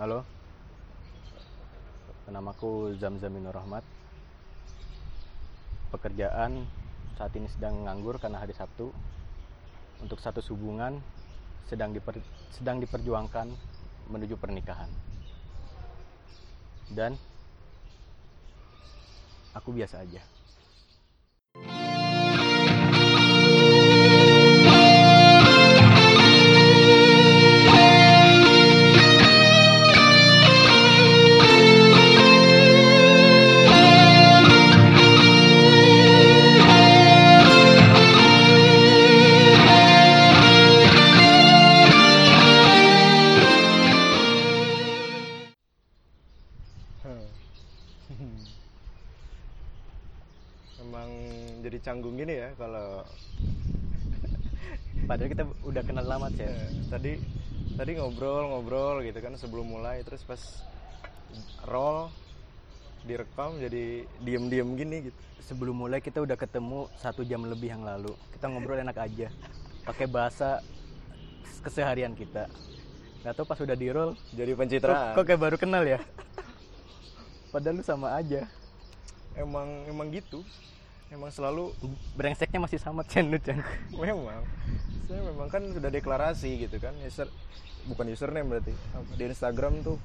Halo. Namaku Zamzaminur Rahmat. Pekerjaan saat ini sedang nganggur karena hari Sabtu. Untuk satu hubungan sedang diper, sedang diperjuangkan menuju pernikahan. Dan aku biasa aja. Tadi ngobrol-ngobrol gitu kan sebelum mulai terus pas roll direkam jadi diem-diem gini gitu. Sebelum mulai kita udah ketemu satu jam lebih yang lalu. Kita ngobrol enak aja, pakai bahasa keseharian kita. Gak tau pas udah di roll, Jadi kok, pencitraan. kok kayak baru kenal ya? Padahal lu sama aja. Emang emang gitu. Emang selalu Brengseknya masih sama Chen lu Chen. memang saya memang kan sudah deklarasi gitu kan user bukan username berarti di Instagram tuh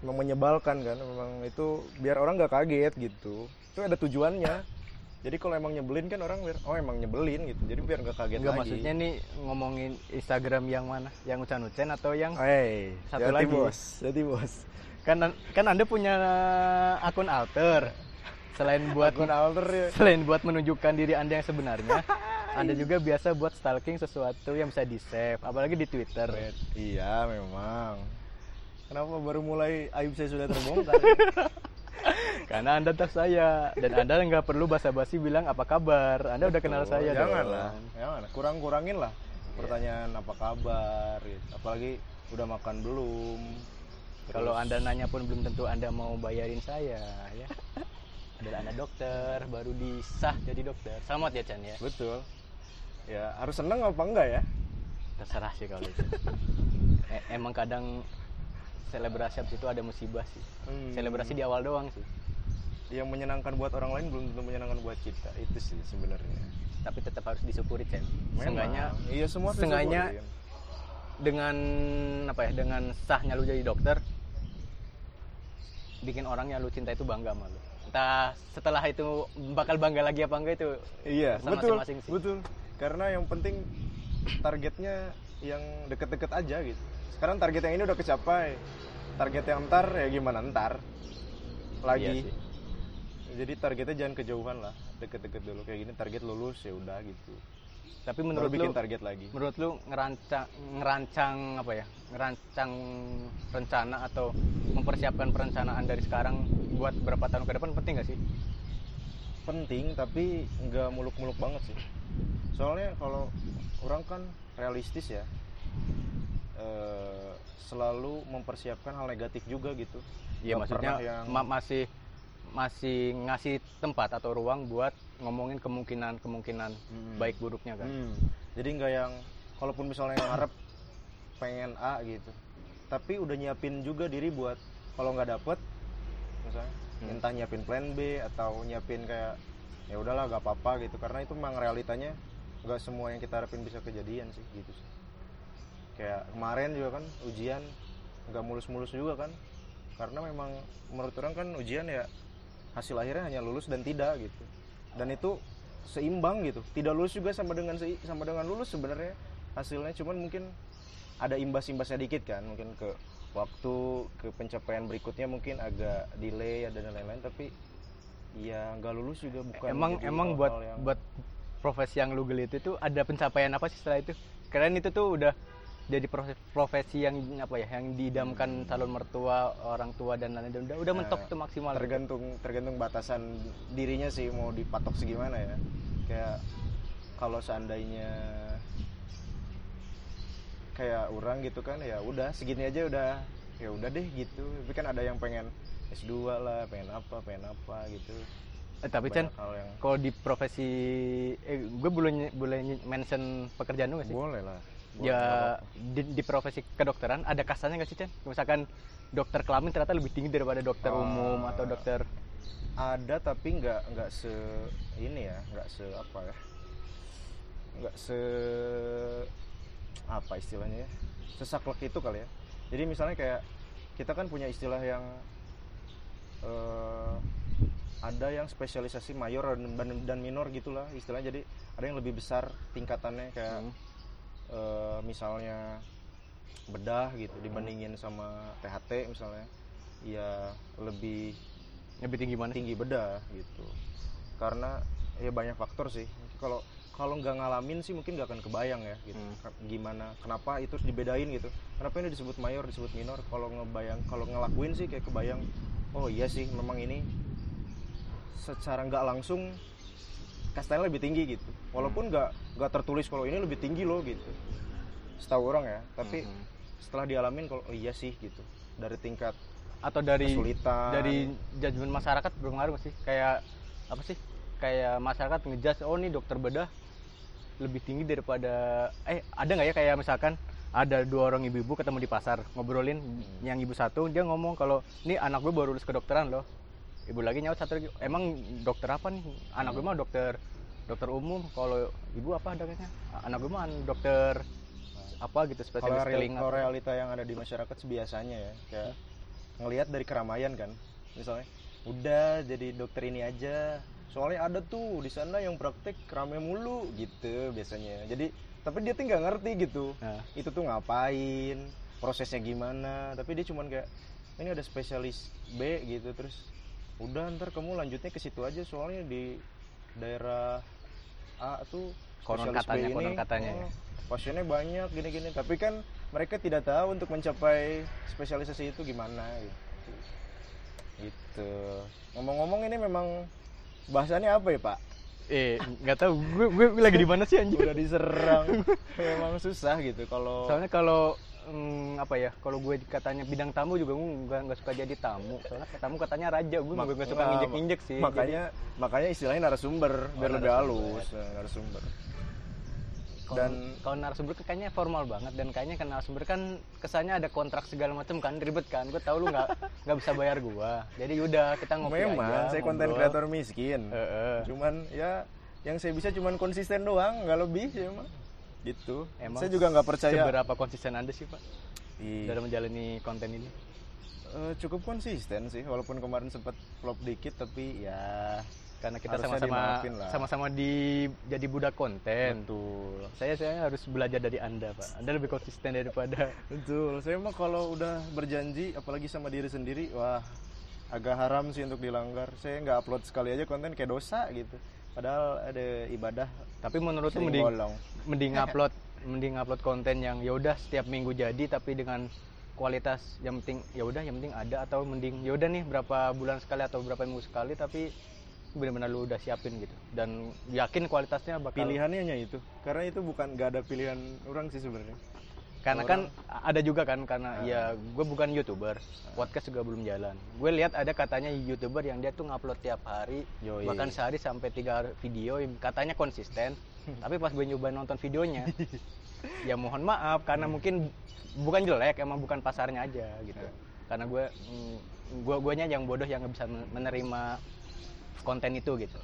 memang menyebalkan kan memang itu biar orang nggak kaget gitu itu ada tujuannya jadi kalau emang nyebelin kan orang biar oh emang nyebelin gitu jadi biar nggak kaget Enggak lagi maksudnya nih ngomongin Instagram yang mana? Yang Ucan-Ucen atau yang Hey, Satu hati lagi. bos, hati bos. kan kan Anda punya akun alter. Selain buat Akun alter ya. selain buat menunjukkan diri Anda yang sebenarnya, Anda juga biasa buat stalking sesuatu yang bisa di-save, apalagi di Twitter. Iya memang. Kenapa baru mulai aib saya sudah terbongkar? Karena Anda tahu saya dan Anda nggak perlu basa-basi bilang apa kabar. Anda udah kenal Betul, saya Jangan dong. lah, jangan. Kurang-kurangin lah pertanyaan apa kabar gitu. Apalagi udah makan belum. Kalau Anda nanya pun belum tentu Anda mau bayarin saya ya. Adalah Anda dokter, baru disah jadi dokter. Selamat ya Chan ya. betul. Ya, harus seneng apa enggak ya? Terserah sih kalau itu. E- emang kadang selebrasi habis itu ada musibah sih. Hmm. Selebrasi di awal doang sih. Yang menyenangkan buat orang lain belum tentu menyenangkan buat kita. Itu sih sebenarnya. Tapi tetap harus disyukuri Chan. Memang. Seenggaknya iya semua seenggaknya disyukurin. dengan apa ya dengan sahnya lu jadi dokter bikin orang yang lu cinta itu bangga sama lu entah setelah itu bakal bangga lagi apa enggak itu Iya, betul. masing-masing sih. Betul. Karena yang penting targetnya yang deket-deket aja gitu. Sekarang target yang ini udah kecapai. Target yang ntar ya gimana ntar? Lagi. Iya sih. Jadi targetnya jangan kejauhan lah, deket-deket dulu kayak gini target lulus ya udah gitu. Tapi Baru menurut lu bikin target lagi. menurut lu ngerancang ngerancang apa ya ngerancang rencana atau mempersiapkan perencanaan dari sekarang buat berapa tahun ke depan penting gak sih Penting tapi nggak muluk-muluk banget sih. Soalnya kalau orang kan realistis ya. eh, selalu mempersiapkan hal negatif juga gitu. Iya maksudnya yang ma- masih masih ngasih tempat atau ruang buat ngomongin kemungkinan kemungkinan Hmm. baik buruknya kan Hmm. Jadi nggak yang kalaupun misalnya ngarep pengen A gitu, tapi udah nyiapin juga diri buat kalau nggak dapet, misalnya Hmm. entah nyiapin plan B atau nyiapin kayak ya udahlah gak apa-apa gitu karena itu memang realitanya nggak semua yang kita harapin bisa kejadian sih gitu sih. Kayak kemarin juga kan ujian nggak mulus-mulus juga kan karena memang menurut orang kan ujian ya hasil akhirnya hanya lulus dan tidak gitu dan itu seimbang gitu. Tidak lulus juga sama dengan sama dengan lulus sebenarnya hasilnya. Cuman mungkin ada imbas-imbasnya dikit kan. Mungkin ke waktu ke pencapaian berikutnya mungkin agak delay dan lain-lain. Tapi ya nggak lulus juga bukan emang emang buat yang- buat profesi yang lu gelit itu ada pencapaian apa sih setelah itu? Keren itu tuh udah jadi profesi, profesi yang apa ya yang diidamkan calon mertua orang tua dan lain-lain. Udah udah Nah, mentok itu maksimal. tergantung tergantung batasan dirinya sih mau dipatok segimana ya. Kayak kalau seandainya kayak orang gitu kan ya udah segini aja udah. Ya udah deh gitu. Tapi kan ada yang pengen S2 lah pengen apa pengen apa gitu. Eh, tapi Chan yang kalau di profesi eh gue boleh boleh mention pekerjaan lu gak sih? Boleh lah ya di, di profesi kedokteran ada kasarnya nggak sih Chan? Misalkan dokter kelamin ternyata lebih tinggi daripada dokter Ah. umum atau dokter ada tapi nggak nggak se ini ya nggak se apa ya nggak se apa istilahnya ya sesaklek itu kali ya jadi misalnya kayak kita kan punya istilah yang eh, ada yang spesialisasi mayor dan, dan minor gitulah istilahnya jadi ada yang lebih besar tingkatannya kayak Hmm. Eh, misalnya bedah gitu dibandingin sama THT misalnya ya lebih lebih tinggi mana? tinggi bedah gitu. Karena ya banyak faktor sih. Kalau kalau nggak ngalamin sih mungkin nggak akan kebayang ya gitu. Hmm. Gimana kenapa itu harus dibedain gitu. Kenapa ini disebut mayor disebut minor? Kalau ngebayang kalau ngelakuin sih kayak kebayang oh iya sih memang ini secara nggak langsung kastanya lebih tinggi gitu. Walaupun nggak nggak tertulis kalau ini lebih tinggi loh gitu. Setahu orang ya tapi Mhm. setelah dialamin kalau oh iya sih gitu. Dari tingkat atau dari kesulitan. dari judgement masyarakat berpengaruh sih. Kayak apa sih? Kayak masyarakat ngejudge oh nih dokter bedah lebih tinggi daripada eh ada nggak ya kayak misalkan ada dua orang ibu-ibu ketemu di pasar ngobrolin yang ibu satu dia ngomong kalau nih anak gue baru lulus kedokteran loh ibu lagi nyaut satu lagi. Emang dokter apa nih? Anak gue mah dokter dokter umum. Kalau ibu apa kayaknya anak gue mah dokter apa gitu kalau spesialis real- telinga. kalau realita yang ada di masyarakat sih biasanya ya kayak ngelihat dari keramaian kan. Misalnya udah jadi dokter ini aja. Soalnya ada tuh di sana yang praktek rame mulu gitu biasanya. Jadi tapi dia tuh nggak ngerti gitu. Nah. itu tuh ngapain prosesnya gimana. Tapi dia cuman kayak ini ada spesialis B gitu. Terus udah ntar kamu lanjutnya ke situ aja soalnya di daerah A tuh Konon B katanya, konon ini, katanya ya. oh, pasiennya banyak gini-gini. Tapi kan mereka tidak tahu untuk mencapai spesialisasi itu gimana gitu. Gitu. Ngomong-ngomong ini memang bahasannya apa ya pak? Eh nggak tahu. Gue, gue gue lagi di mana sih anjir udah diserang. Memang susah gitu kalau soalnya kalau mm, apa ya kalau gue katanya bidang tamu juga gue nggak nggak suka jadi tamu. Soalnya tamu katanya raja gue nggak suka nggak, nginjek injek sih. makanya makanya istilahnya narasumber biar Oh, lebih narasumber. halus nah, narasumber. Kalau- Dan- kalau narasumber kan kayaknya formal banget dan kayaknya kan narasumber kan kesannya ada kontrak segala macam kan ribet kan. Gue tahu lu nggak nggak bisa bayar gua. Jadi udah kita ngopi memang aja saya konten kreator miskin. Heeh. cuman ya yang saya bisa cuman konsisten doang nggak lebih sih emang gitu. Emang saya juga nggak percaya. seberapa konsisten anda sih pak Ih, dalam menjalani konten ini? Eh, cukup konsisten sih walaupun kemarin sempat flop dikit tapi ya karena kita sama-sama sama-sama di jadi budak konten. Betul. Saya saya harus belajar dari anda pak. Anda lebih konsisten daripada betul. Saya mah kalau udah berjanji apalagi sama diri sendiri wah agak haram sih untuk dilanggar. Saya nggak upload sekali aja konten kayak dosa gitu padahal ada ibadah tapi menurut sering mending bolong. mending upload mending upload konten yang ya udah setiap minggu jadi tapi dengan kualitas yang penting ya udah yang penting ada atau mending ya udah nih berapa bulan sekali atau berapa minggu sekali tapi benar-benar lu udah siapin gitu. Dan yakin kualitasnya bakal pilihannya hanya itu. Karena itu bukan nggak ada pilihan orang sih sebenarnya karena kan ada juga kan karena ya gue bukan youtuber podcast juga belum jalan. Gue lihat ada katanya youtuber yang dia tuh ngupload tiap hari Yoi. bahkan sehari sampai tiga video katanya konsisten. Tapi pas gue nyoba nonton videonya ya mohon maaf karena mungkin bukan jelek emang bukan pasarnya aja gitu. Karena gue mm, gue guanya yang bodoh yang nggak bisa men- menerima konten itu gitu.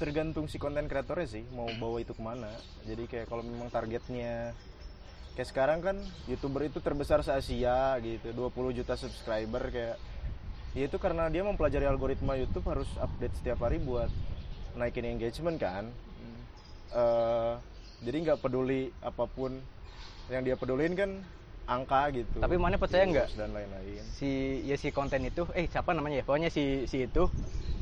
Tergantung si konten kreatornya sih mau bawa itu ke mana. Jadi kayak kalau memang targetnya kayak sekarang kan youtuber itu terbesar se Asia gitu 20 juta subscriber kayak ya itu karena dia mempelajari algoritma YouTube harus update setiap hari buat naikin engagement kan. Eh, jadi nggak peduli apa pun yang dia pedulin kan angka gitu Tapi mana percaya nggak? Dan lain-lain. Si ya si konten itu eh siapa namanya ya? Pokoknya si si itu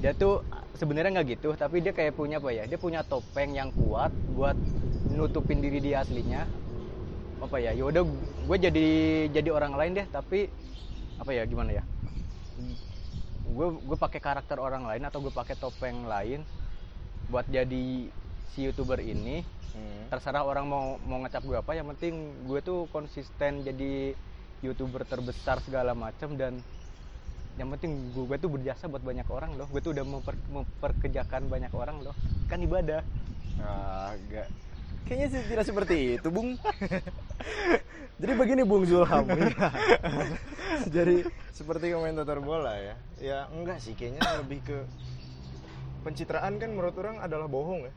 dia tuh sebenarnya nggak gitu tapi dia kayak punya apa ya? Dia punya topeng yang kuat buat nutupin diri dia aslinya apa ya yaudah gue jadi jadi orang lain deh tapi apa ya gimana ya? Gue gue pakai karakter orang lain atau gue pakai topeng lain buat jadi si youtuber ini Hmm. terserah orang mau mau ngecap gue apa yang penting gue tuh konsisten jadi youtuber terbesar segala macam dan yang penting gue, gue tuh berjasa buat banyak orang loh. Gue tuh udah memper, memperkejakan banyak orang loh. Kan ibadah. Ah, agak Kayaknya sih tidak seperti itu, Bung. Jadi begini Bung Zulham. Jadi seperti komentator bola ya. Ya enggak sih, kayaknya lebih ke pencitraan kan menurut orang adalah bohong ya.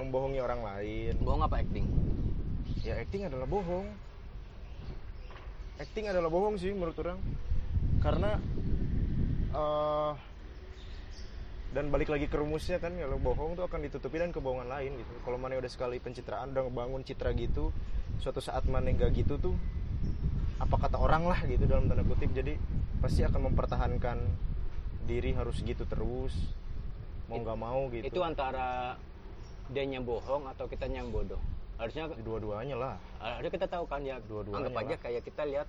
Membohongi orang lain. bohong apa acting Ya acting adalah bohong. Acting adalah bohong sih menurut orang. Karena eh dan balik lagi ke rumusnya kan kalau bohong tuh akan ditutupi dan kebohongan lain gitu. Kalau mana udah sekali pencitraan udah ngebangun citra gitu, suatu saat mana nggak gitu tuh apa kata orang lah gitu dalam tanda kutip. Jadi pasti akan mempertahankan diri harus gitu terus mau nggak mau gitu. itu antara dia yang bohong atau kita yang bodoh harusnya dua-duanya lah. harusnya kita tahu kan ya Dua-duanya anggap aja lah. kayak kita lihat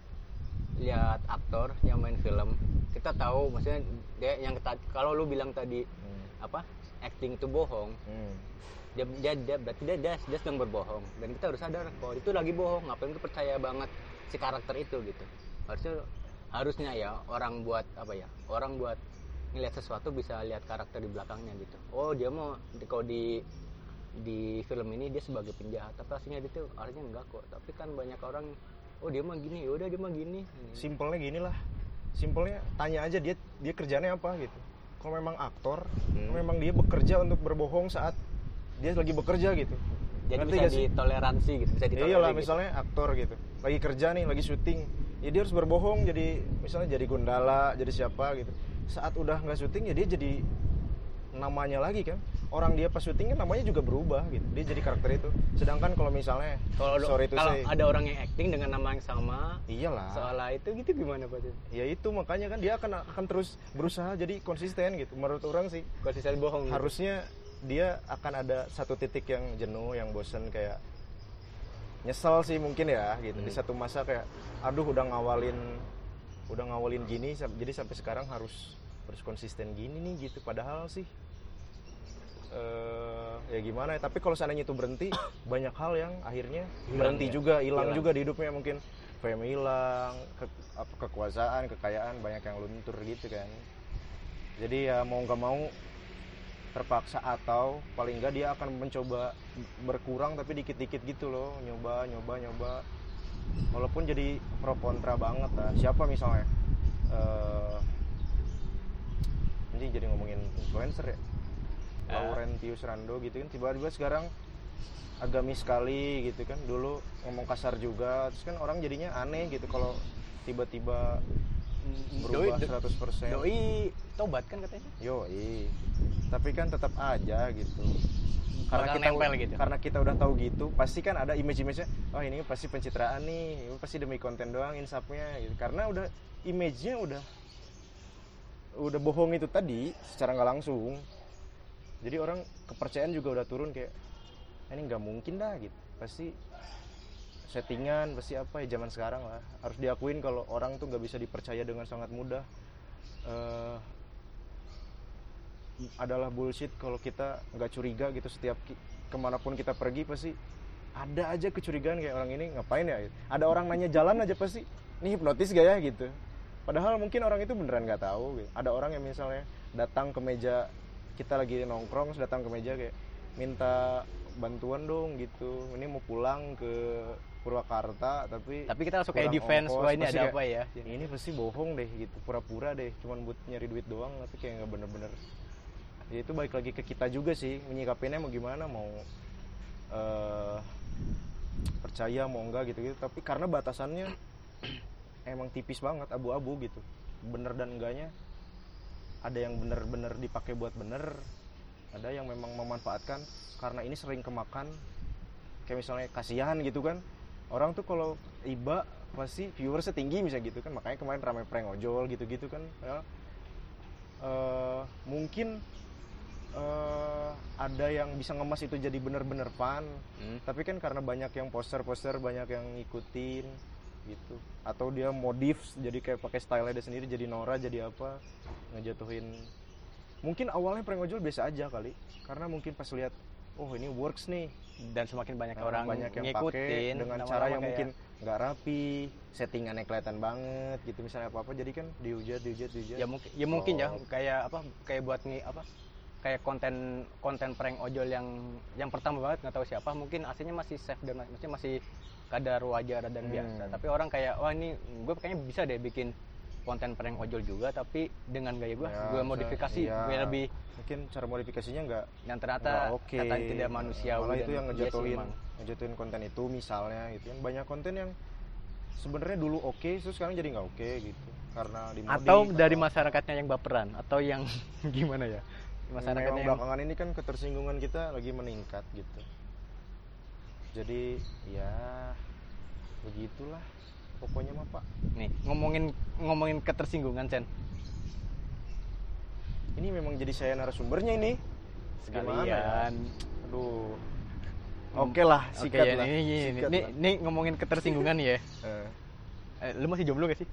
lihat aktor yang main film kita tahu maksudnya dia yang kalau lu bilang tadi Hmm. apa acting itu bohong Hmm. dia dia, dia berarti dia, dia dia sedang berbohong dan kita harus sadar kalau itu lagi bohong ngapain kita percaya banget si karakter itu gitu harusnya harusnya ya orang buat apa ya orang buat ngelihat sesuatu bisa lihat karakter di belakangnya gitu oh dia mau di- kalau di di film ini dia sebagai penjahat tapi aslinya dia tuh artinya enggak kok tapi kan banyak orang oh dia mah gini. Udah dia mah gini. Simpelnya gini lah simpelnya tanya aja dia dia kerjanya apa gitu. Kalau memang aktor Hmm. memang dia bekerja untuk berbohong saat dia lagi bekerja gitu. Jadi Ngerti bisa ditoleransi gitu bisa ditoleransi iyalah gitu. misalnya aktor gitu. Lagi kerja nih lagi syuting. Ya dia harus berbohong. Jadi misalnya jadi gondala jadi siapa gitu. Saat udah nggak syuting ya dia jadi namanya lagi kan. Orang dia pas syuting kan namanya juga berubah gitu. Dia jadi karakter itu. Sedangkan kalau misalnya kalau sorry kalau say. ada orang yang acting dengan nama yang sama iyalah. soal itu gitu gimana pak? Ya itu makanya kan dia akan akan terus berusaha jadi konsisten gitu. Menurut orang sih konsisten bohong gitu. harusnya dia akan ada satu titik yang jenuh yang bosen kayak nyesel sih mungkin ya gitu. Di Hmm. satu masa kayak aduh udah ngawalin udah ngawalin gini jadi sampai sekarang harus harus konsisten gini nih gitu. Padahal sih eh ya gimana ya tapi kalau seandainya itu berhenti banyak hal yang akhirnya Hilang berhenti ya? juga hilang Hilang. juga di hidupnya mungkin fame hilang ke- apa, kekuasaan kekayaan banyak yang luntur gitu kan jadi ya mau nggak mau terpaksa atau paling nggak dia akan mencoba berkurang tapi dikit-dikit gitu loh nyoba nyoba nyoba walaupun jadi pro kontra banget lah siapa misalnya ini jadi ngomongin influencer ya. Laurentius Rando gitu kan tiba-tiba sekarang agamis sekali gitu kan dulu ngomong kasar juga terus kan orang jadinya aneh gitu kalau tiba-tiba berubah 100% doi tobat kan katanya Yoi. Tapi kan tetap aja gitu. Karena Bakal kita nempel gitu. karena kita udah tahu gitu, pasti kan ada image-image-nya. Oh, ini pasti pencitraan nih. Ini pasti demi konten doang insapnya gitu. Karena udah image-nya udah udah bohong itu tadi secara nggak langsung. Jadi orang kepercayaan juga udah turun kayak "Ah, ini nggak mungkin dah gitu. Pasti settingan pasti apa ya zaman sekarang lah. Harus diakuin kalau orang tuh nggak bisa dipercaya dengan sangat mudah. Eh, adalah bullshit kalau kita nggak curiga gitu setiap ki- ke mana pun kita pergi pasti ada aja kecurigaan kayak orang ini ngapain ya? ada orang nanya jalan aja pasti ini hipnotis gak ya? gitu. Padahal mungkin orang itu beneran nggak tahu gitu. ada orang yang misalnya datang ke meja kita lagi nongkrong terus datang ke meja kayak minta bantuan dong gitu. Ini mau pulang ke Purwakarta tapi tapi kita langsung kayak defense wah ini ada kayak, apa ya? Ini pasti bohong deh gitu. Pura-pura deh cuman buat nyari duit doang tapi kayak nggak bener-bener. Ya itu balik lagi ke kita juga sih menyikapinya mau gimana mau eh percaya mau enggak gitu gitu tapi karena batasannya emang tipis banget abu-abu gitu. Bener dan enggaknya ada yang bener-bener dipakai buat bener ada yang memang memanfaatkan karena ini sering kemakan kayak misalnya kasihan gitu kan orang tuh kalau iba pasti viewersnya tinggi misalnya gitu kan makanya kemarin ramai prank ojol gitu-gitu kan ya. Eh, mungkin eh, ada yang bisa ngemas itu jadi bener-bener fun Hmm. tapi kan karena banyak yang poster-poster banyak yang ngikutin gitu. Atau dia modif jadi kayak pakai style dia sendiri jadi Nora jadi apa ngejatuhin. Mungkin awalnya prank ojol biasa aja kali karena mungkin pas lihat oh ini works nih. Dan semakin banyak Nah, orang banyak yang ngikutin pakai dengan cara yang mungkin nggak rapi settingannya kelihatan banget gitu. Misalnya apa apa jadi kan dihujat dihujat dihujat ya mungkin ya mungkin ya Oh. kayak apa kayak buat nih apa kayak konten konten prank ojol yang yang pertama banget nggak tahu siapa mungkin aslinya masih safe dan maksudnya masih kadar wajar dan Hmm. biasa tapi orang kayak wah ini gue kayaknya bisa deh bikin konten prank ojol juga tapi dengan gaya gue Ya, gue modifikasi iya. biar lebih mungkin cara modifikasinya nggak yang ternyata oke. katanya tidak manusiawi malah itu yang ngejatuhin ngejatuhin konten itu misalnya gitu. Kan banyak konten yang sebenarnya dulu oke terus sekarang jadi nggak oke gitu. Karena dimodif atau dari masyarakatnya yang baperan atau yang gimana ya? Masyarakatnya yang belakangan ini kan ketersinggungan kita lagi meningkat gitu jadi ya begitulah. Pokoknya mah pak. Nih ngomongin ngomongin ketersinggungan Chen ini memang jadi saya narasumbernya ini. Gimana? Ya? sekalian. Aduh. Oke lah Oke sikat ya, lah. ini, ini, sikat ini, lah. ini ngomongin ketersinggungan ya. Eh, eh, lu masih jomblo gak sih?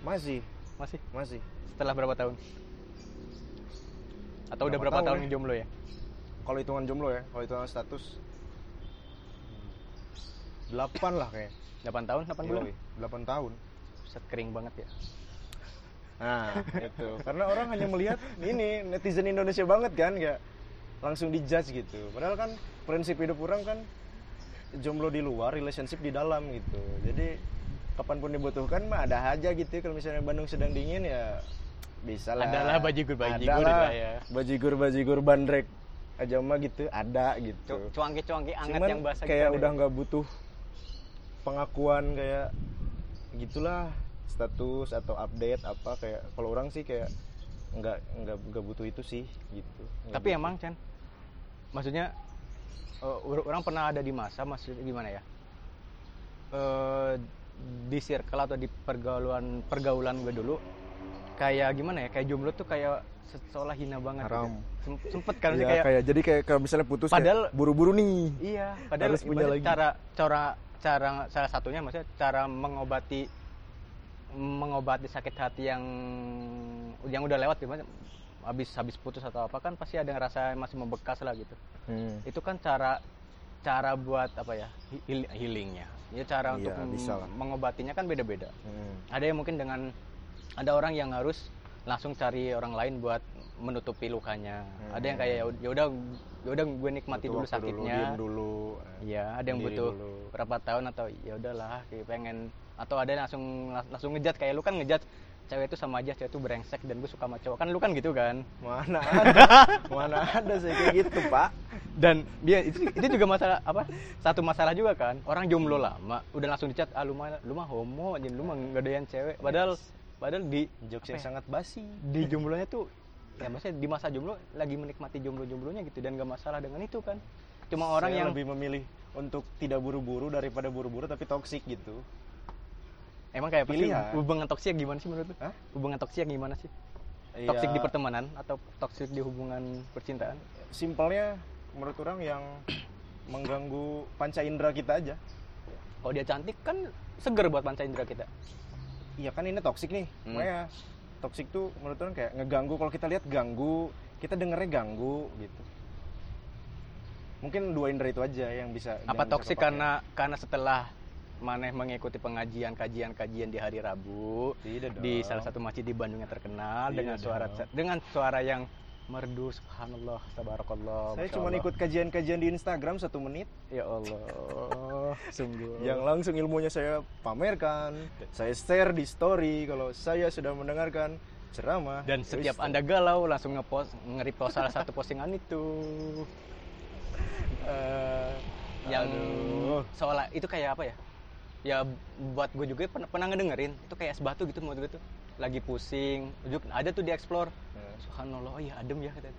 Masih. Masih? Masih. Setelah berapa tahun? Atau udah Berapa berapa tahun tahun ya? jomblo ya? Kalau hitungan jomblo ya kalau hitungan status delapan lah kayak. 8 tahun 8 bulan? Delapan tahun. Set kering banget ya. Nah itu. Karena orang hanya melihat ini netizen Indonesia banget kan nggak langsung dijudge gitu. Padahal kan prinsip hidup orang kan jomblo di luar relationship di dalam gitu. Jadi kapan pun dibutuhkan mah ada aja gitu. Kalau misalnya Bandung sedang dingin ya bisa lah. Adalah bajigur-bajigur Adalah lah ya. bajigur bajigur bandrek aja mah gitu ada gitu. Cuangki cuangki anget Cuman yang basah kayak gitu udah deh. nggak butuh pengakuan kayak gitulah status atau update apa kayak kalau orang sih kayak nggak nggak nggak butuh itu sih gitu Nggak tapi butuh. emang Chan maksudnya or- orang pernah ada di masa maksudnya gimana ya Eh, di circle atau di pergaulan pergaulan gue dulu kayak gimana ya kayak jomblo tuh kayak se- seolah hina banget Haram. gitu. Sem- sempet kan sih Iya, kayak, kayak jadi kayak kalau misalnya putus Padahal- buru-buru nih iya padahal harus punya lagi. cara cara cara salah satunya maksudnya cara mengobati mengobati sakit hati yang yang udah lewat gimana habis habis putus atau apa kan pasti ada ngerasa masih membekas lah gitu Hmm. itu kan cara cara buat apa ya heal- healingnya ya cara Iya, untuk bisa lah. mengobatinya kan beda-beda Hmm. ada yang mungkin dengan ada orang yang harus langsung cari orang lain buat menutupi lukanya ada yang kayak ya udah ya udah gue nikmati Butuh dulu sakitnya. dulu Iya, ada yang butuh dulu. berapa tahun atau ya udahlah kayak pengen atau ada yang langsung langsung ngejat kayak lu kan ngejat cewek itu sama aja cewek itu brengsek dan gue suka sama cowok. Kan lu kan gitu kan? Mana ada? Mana ada saya kayak gitu pak? Dan dia itu itu juga masalah apa? Satu masalah juga kan orang jomblo lama udah langsung dicat ah lu mah lu mah homo jadi lu mah nggak doyan cewek. Padahal padahal di jokes yang ya, sangat basi. Di jomblonya tuh ya maksudnya di masa jomblo lagi menikmati jomblo-jomblonya gitu dan gak masalah dengan itu kan. Cuma orang Saya yang lebih memilih untuk tidak buru-buru daripada buru-buru tapi toksik gitu. Emang kayak Pilihan. hubungan toksik gimana sih menurut lu? Hah? hubungan toksik gimana sih? Iya, toksik di pertemanan atau toksik di hubungan percintaan? Simpelnya menurut orang yang mengganggu panca indera kita aja. Kalau dia cantik kan seger buat panca indera kita. Iya kan ini toksik nih. Hmm. makanya toksik tuh menurut orang kayak ngeganggu kalau kita lihat ganggu kita dengernya ganggu gitu mungkin dua indera itu aja yang bisa apa yang bisa toksik kepakai. karena karena setelah maneh mengikuti pengajian kajian kajian di hari Rabu Tidak di dong. salah satu masjid di Bandung yang terkenal Tidak dengan suara dong. dengan suara yang merdu subhanallah tabarakallah saya cuma ikut kajian-kajian di Instagram satu menit. Ya Allah sungguh. Yang langsung ilmunya saya pamerkan saya share di story kalau saya sudah mendengarkan ceramah. Dan setiap anda galau langsung ngepost nge-repost salah satu postingan itu. Eh, yang Aduh. seolah itu kayak apa ya? Ya buat gue juga pernah, pernah ngedengerin itu kayak es batu gitu menurut gue tuh lagi pusing. Ada tuh di explore. Hmm. subhanallah oh iya adem ya kata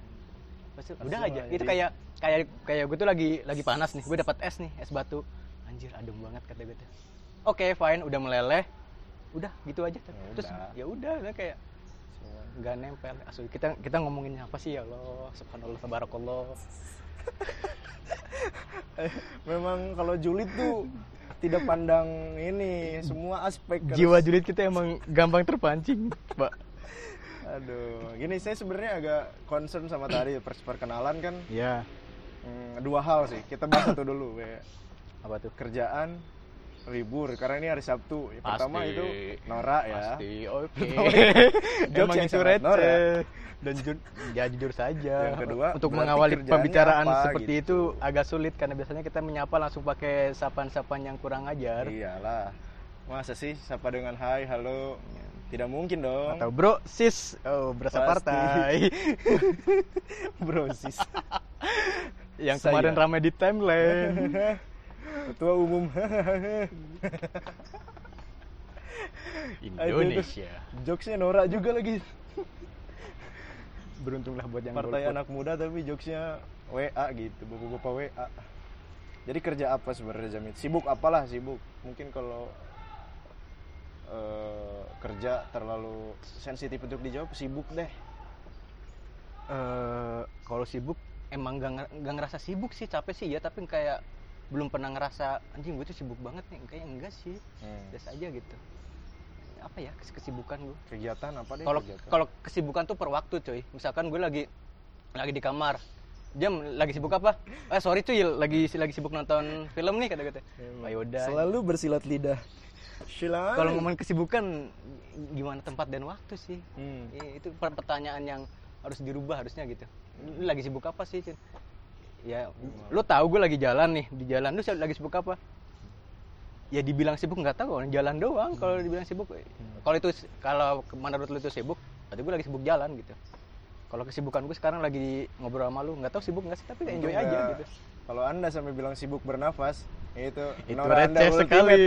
Pasti, udah aja. itu kayak kayak kayak gue tuh lagi lagi panas nih. Gue dapat es nih es batu. Anjir adem banget kata gue tuh. Oke fine udah meleleh. Udah gitu aja. Ya terus ya udah udah kayak nggak nempel. Asli kita kita ngomongin apa sih ya Allah? Subhanallah tabarakallah. Memang kalau julid tuh tidak pandang ini semua aspek harus- jiwa julid kita emang gampang terpancing pak. Aduh gini saya sebenarnya agak concern sama tadi per- perkenalan kan. Ya hmm, dua hal sih kita bahas satu dulu kayak apa tuh? kerjaan libur karena ini hari Sabtu. Yang pertama itu Nora ya. Pasti, oke. Jokes Emang yang sangat. Dan ju- ya jujur saja. Yang kedua, untuk mengawali pembicaraan apa, seperti gitu. itu agak sulit karena biasanya kita menyapa langsung pakai sapaan-sapaan yang kurang ajar. Iyalah. Masa sih sapa dengan hai, halo? Tidak mungkin dong. Atau bro, sis, oh berasa Pasti. partai. bro sis. yang Saya. kemarin ramai di timeline. Ketua umum. Indonesia. Jokesnya Nora juga lagi. Beruntunglah buat yang Partai golput. anak muda tapi jokesnya WA gitu, bapak-bapak WA. Jadi kerja apa sebenarnya Jamit? Sibuk apalah sibuk? Mungkin kalau eh, kerja terlalu sensitif untuk dijawab, sibuk deh. Eh, kalau sibuk emang gak, gak ngerasa sibuk sih capek sih ya tapi kayak belum pernah ngerasa anjing gue tuh sibuk banget nih kayak enggak sih Hmm. biasa aja gitu apa ya kes- kesibukan gue Kegiatan apa deh? kalau kegiatan? kalau kesibukan tuh per waktu cuy misalkan gue lagi lagi di kamar jam lagi sibuk apa eh sorry cuy lagi lagi sibuk nonton film nih kata-kata oh, yaudah Selalu bersilat lidah. Silakan. kalau ngomongin kesibukan gimana tempat dan waktu sih Hmm. Iya, itu per- pertanyaan yang harus dirubah harusnya gitu. Lagi sibuk apa sih, Cin? Ya, lu tahu gue lagi jalan nih, di jalan lu lagi sibuk apa? Ya dibilang sibuk nggak tahu, jalan doang. Kalau dibilang sibuk, kalau itu kalau menurut lu itu sibuk, berarti gue lagi sibuk jalan gitu. Kalau kesibukan gue sekarang lagi ngobrol sama lu, nggak tahu sibuk nggak sih, tapi enjoy Untung aja gitu. Kalau anda sampai bilang sibuk bernafas, itu Itu Nora Anda receh ultimate. sekali.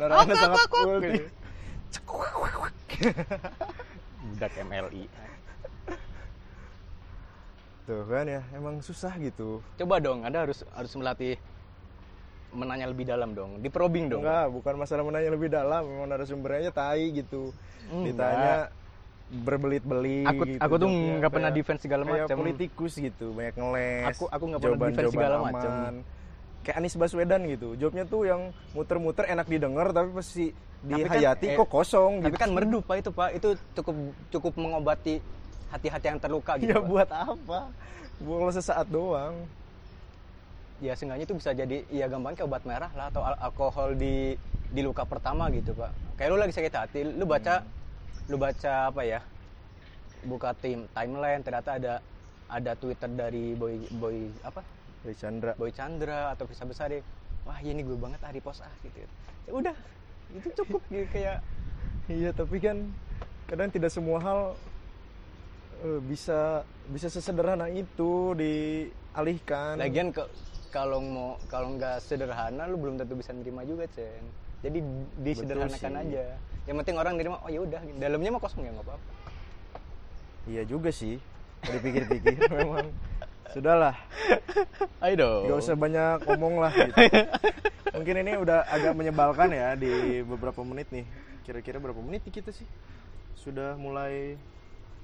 Nora Anda sangat ulti. Budak MLI. Tuh kan ya, emang susah gitu. Coba dong, Anda harus harus melatih menanya lebih dalam dong, di probing dong. Enggak, bukan masalah menanya lebih dalam, memang narasumbernya tai gitu. Enggak. Ditanya berbelit-belit Aku- gitu. aku tuh nggak pernah kayak- defense segala macam. politikus gitu, banyak ngeles. Aku- aku nggak pernah defense segala macam. Kayak Anies Baswedan gitu. Jawabnya tuh yang muter-muter enak didengar tapi pasti kan, dihayati eh, kok kosong Tapi gitu. kan merdu pak itu pak, itu cukup cukup mengobati hati-hati yang terluka gitu. ya Pak. buat apa? Buat sesaat doang. Ya seenggaknya itu bisa jadi ya gampang kayak obat merah lah atau al- alkohol di di luka pertama gitu pak. Kayak lu lagi sakit hati, lu baca lu baca apa ya? Buka tim timeline ternyata ada ada Twitter dari boy boy apa? Dari Chandra. Boy Chandra atau Bisa Besari. Wah, iya nih gue banget ah di pos ah gitu. Ya udah, itu cukup gitu kayak Iya, tapi kan kadang tidak semua hal bisa bisa sesederhana itu dialihkan. Lagian ke, kalau mau kalau nggak sederhana lu belum tentu bisa nerima juga, Cen. Jadi disederhanakan aja. Yang penting orang nerima, oh ya udah, dalamnya mah kosong ya nggak apa-apa. Iya juga sih. Kalau dipikir-pikir memang sudahlah, Ayo dong. nggak usah banyak ngomong lah. Gitu. Mungkin ini udah agak menyebalkan ya di beberapa menit nih. Kira-kira berapa menit kita sih? Sudah mulai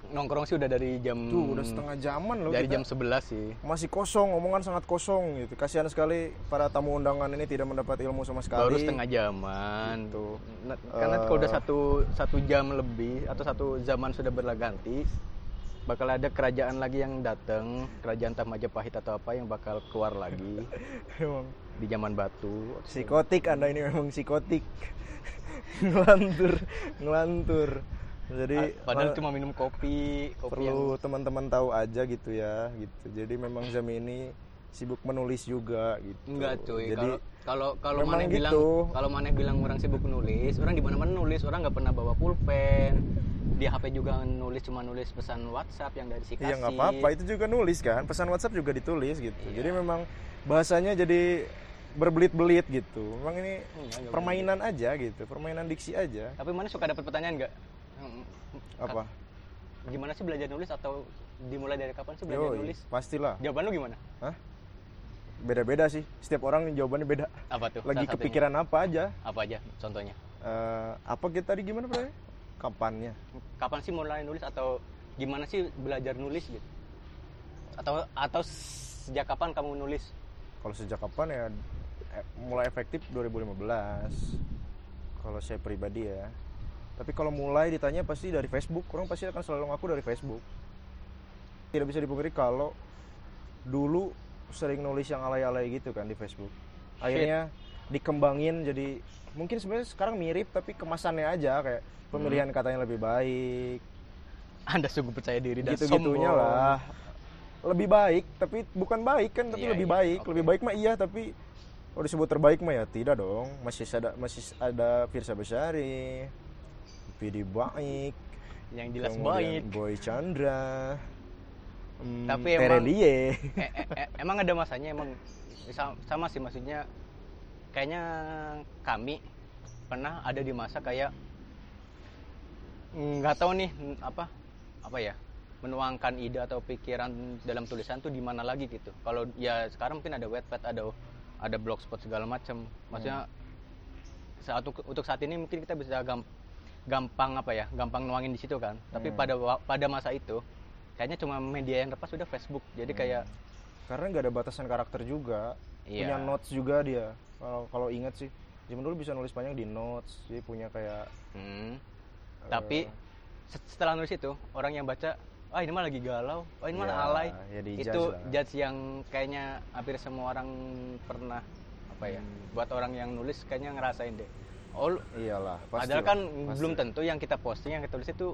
Nongkrong sih udah dari jam tuh udah setengah jaman loh. Dari kita. jam 11 sih. masih kosong, omongan sangat kosong gitu. Kasihan sekali para tamu undangan ini tidak mendapat ilmu sama sekali. Baru setengah jaman Gitu. Nah, karena Eh. kalau udah satu satu jam lebih atau satu zaman sudah berganti, bakal ada kerajaan lagi yang datang, kerajaan entah Majapahit atau apa yang bakal keluar lagi Emang di zaman batu. psikotik Anda ini memang psikotik. ngelantur, ngelantur. Jadi Ah, Padahal eh, cuma minum kopi, kopi yang perlu teman-teman tahu aja gitu ya, gitu. Jadi memang Zami ini sibuk menulis juga gitu. enggak cuy. Jadi Kalau kalau mana bilang gitu. kalau mana bilang orang sibuk nulis, orang di mana-mana nulis, orang nggak pernah bawa pulpen. Di HP juga nulis cuma nulis pesan WhatsApp yang dari si Iya kasih. nggak apa-apa, itu juga nulis kan. Pesan WhatsApp juga ditulis gitu. Iya. Jadi memang bahasanya jadi berbelit-belit gitu. Memang ini enggak permainan aja gitu, permainan diksi aja. Tapi mana suka dapat pertanyaan nggak? Apa? Gimana sih belajar nulis atau dimulai dari kapan sih belajar Yoi, nulis? pastilah. Jawaban lu gimana? Hah? Beda-beda sih. Setiap orang jawabannya beda. Apa tuh? Lagi salah satunya? kepikiran apa aja. Apa aja contohnya? Eh, apa kita tadi gimana Bro? Kapannya? Kapan sih mulai nulis atau gimana sih belajar nulis gitu? Atau atau sejak kapan kamu nulis? Kalau sejak kapan ya eh, mulai efektif 2015. Kalau saya pribadi ya. Tapi kalau mulai ditanya pasti dari Facebook. Orang pasti akan selalu ngaku dari Facebook. Tidak bisa dipungkiri kalau dulu sering nulis yang alay-alay gitu kan di Facebook. Akhirnya dikembangin jadi mungkin sebenarnya sekarang mirip tapi kemasannya aja kayak pemilihan katanya lebih baik anda sungguh percaya diri dan gitu gitunya sombong. lah lebih baik tapi bukan baik kan tapi Iya, lebih iya, baik oke. lebih baik mah iya tapi kalau disebut terbaik mah ya tidak dong masih ada masih ada Firsa Besari Vidi baik yang jelas baik Boy Chandra hmm, Tapi emang- Terelie Eh, eh, eh, emang ada masanya emang sama, sama sih maksudnya. Kayaknya kami pernah ada di masa kayak nggak tahu nih apa apa ya menuangkan ide atau pikiran dalam tulisan tuh di mana lagi gitu. Kalau ya sekarang mungkin ada wetpad ada ada blogspot segala macam maksudnya saat untuk, saat ini mungkin kita bisa gam- gampang apa ya gampang nuangin di situ kan. Tapi Hmm. pada pada masa itu kayaknya cuma media yang lepas sudah Facebook. Jadi kayak karena nggak ada batasan karakter juga. Iya. punya notes juga dia. Kalau kalau ingat sih zaman dulu bisa nulis panjang di notes. Jadi punya kayak hmm, eh, tapi set- setelah nulis itu orang yang baca ah ini mah lagi galau. Ah ini mah Ya, alay ya dijudge itu lah. judge yang kayaknya hampir semua orang pernah apa ya Hmm. buat orang yang nulis kayaknya ngerasain deh oh iyalah pasti padahal kan pasti. belum tentu yang kita posting yang kita tulis itu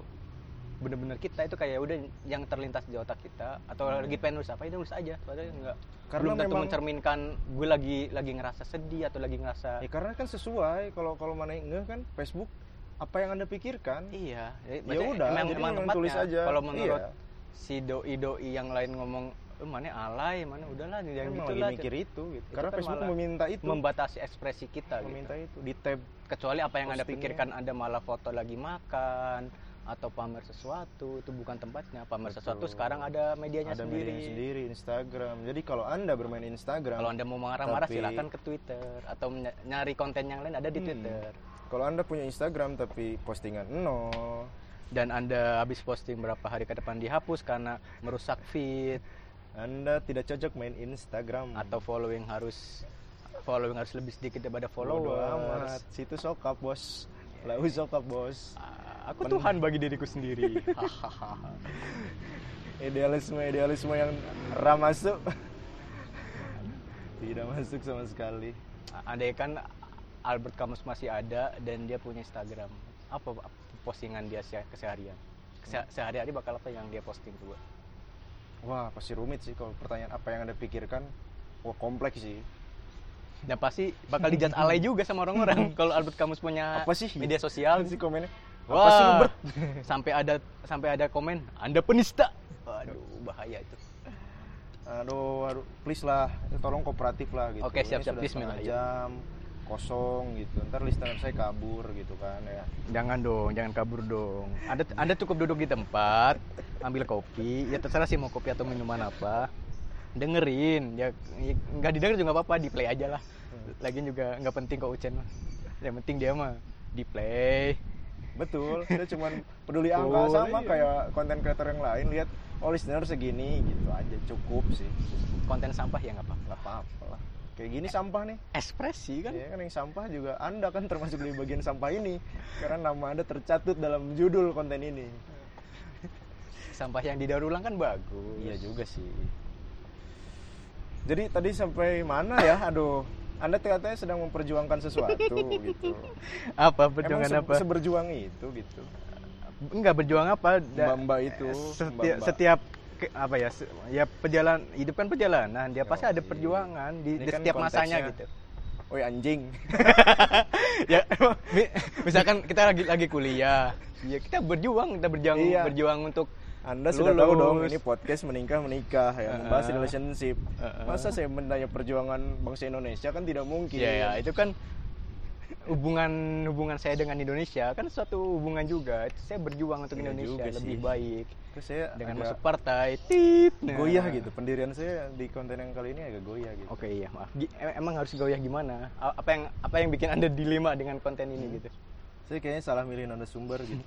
bener-bener kita itu kayak udah yang terlintas di otak kita atau Hmm. lagi pengen nulis apa itu nulis aja padahal enggak Karena belum tentu memang- mencerminkan gue lagi lagi ngerasa sedih atau lagi ngerasa ya karena kan sesuai kalau kalau mana yang nge kan Facebook apa yang anda pikirkan Iya, Ya maksudnya udah, emang, jadi emang memang tempatnya. tulis aja. Kalau menurut Iya. si doi doi yang lain ngomong, eh, mana alay, mana udahlah yang Emang gitu lagi lah. mikir itu gitu Itu karena kan Facebook meminta itu Membatasi ekspresi kita meminta gitu. itu di tab Kecuali apa yang anda pikirkan anda malah foto lagi makan atau pamer sesuatu itu bukan tempatnya. Pamer Betul. sesuatu sekarang ada medianya ada sendiri. medianya sendiri Instagram jadi kalau anda bermain Instagram Kalau anda mau marah-marah Tapi- silakan ke Twitter atau ny- nyari konten yang lain ada di Hmm. Twitter. kalau anda punya Instagram tapi postingan nol Dan anda habis posting berapa hari ke depan dihapus karena merusak feed anda tidak cocok main Instagram atau following harus following harus lebih sedikit daripada Bodo followers. amat situ sokap bos lau sokap bos Ah, Aku Tuhan bagi diriku sendiri. Idealisme idealisme yang ram masuk tidak masuk sama sekali Andai kan Albert Camus masih ada dan dia punya Instagram, apa postingan dia se- keseharian? Se- Sehari-hari bakal apa yang dia posting coba? Wah pasti rumit sih kalau pertanyaan apa yang anda pikirkan wah kompleks sih Dan pasti bakal dijat alay juga sama orang-orang kalau Albert Camus punya apa sih media sosial. Apa sih komennya apa Wah, sih lu Bert sampai ada sampai ada komen, Anda penista. Waduh, bahaya itu. aduh, aduh please lah tolong kooperatif lah gitu Oke, siap, Ini siap. sudah Bismillah, setengah ya. Kosong gitu ntar listener saya kabur gitu kan ya Jangan dong, jangan kabur dong. Anda Anda cukup duduk di tempat, ambil kopi, ya terserah sih mau kopi atau minuman apa. Dengerin, ya ya nggak didengar juga nggak apa-apa, di play aja lah. Lagian juga nggak penting kok Ucen mah. Yang penting dia mah di play. betul kita cuman peduli angka sama iya. kayak konten creator yang lain lihat oh listener segini gitu aja cukup sih Konten sampah ya nggak apa-apa. nggak apa-apa lah kayak gini sampah nih Ekspresi kan? ya kan yang sampah juga anda kan termasuk di bagian sampah ini karena nama anda tercatut dalam judul konten ini Sampah yang didaur ulang kan bagus. iya juga sih jadi tadi sampai mana ya aduh anda katanya sedang memperjuangkan sesuatu gitu Apa Emang perjuangan se- apa? seberjuang itu gitu Enggak berjuang apa? Da- mbak-mbak itu setiap, mbak-mbak. setiap ke- apa ya ya perjalanan hidup kan perjalanan dia pasti ada perjuangan di, di kan setiap masanya gitu Oi anjing ya mi- misalkan kita lagi lagi kuliah ya kita berjuang kita berjuang Iya. berjuang untuk Anda sudah tahu dong Lulus. ini podcast menikah menikah ya membahas Heeh. relationship. Heeh. Masa saya menanya perjuangan bangsa Indonesia kan tidak mungkin. ya, ya itu kan hubungan hubungan saya dengan Indonesia kan suatu hubungan juga saya berjuang untuk Iya Indonesia juga lebih sih. baik Terus saya dengan masuk partai tit nah. goyah gitu. Pendirian saya di konten yang kali ini agak goyah gitu. Oke iya maaf. Em- Emang harus goyah gimana? A- Apa yang apa yang bikin anda dilema dengan konten ini Hmm. gitu? Saya kayaknya salah milih narasumber gitu.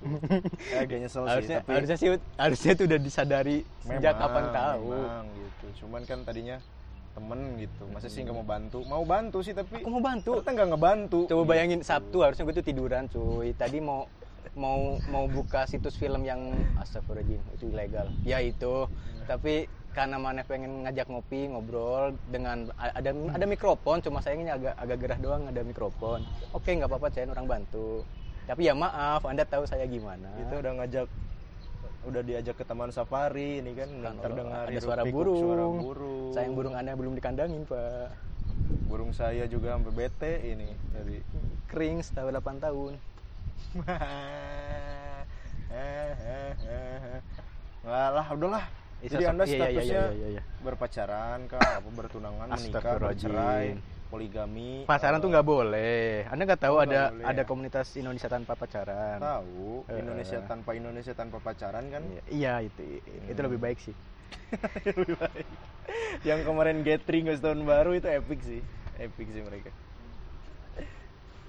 saya agak nyesel sih, harusnya tapi harusnya sih harusnya itu udah disadari sejak memang, kapan tahu. memang gitu. Cuman kan tadinya temen gitu. Masa sih nggak mau bantu? Mau bantu sih tapi Aku mau bantu. ternyata nggak ngebantu. Coba bayangin Sabtu harusnya gue tuh tiduran cuy. Tadi mau mau mau buka situs film yang astagfirullahaladzim itu ilegal. Ya itu. Tapi karena mana pengen ngajak ngopi ngobrol dengan ada ada mikrofon cuma sayangnya agak agak gerah doang ada mikrofon oke nggak apa-apa Chen orang bantu tapi ya maaf anda tahu saya gimana Kita udah ngajak udah diajak ke taman safari ini kan, Kan, terdengar ada suara burung. suara burung. sayang burung anda belum dikandangin pak Burung saya juga sampai bete ini tadi. kering setahun 8 tahun Nggak lah, udahlah. Iya, Jadi anda iya, iya, iya, statusnya iya, iya, iya. berpacaran kah, apa bertunangan, menikah, bercerai, poligami. pacaran eh, tuh nggak boleh anda nggak tahu Oh, ada boleh ada ya? komunitas Indonesia tanpa pacaran tahu Eh, Indonesia tanpa Indonesia tanpa pacaran kan Iya, iya itu itu Hmm. lebih baik sih lebih baik. yang kemarin gathering tahun baru itu epic sih epic sih mereka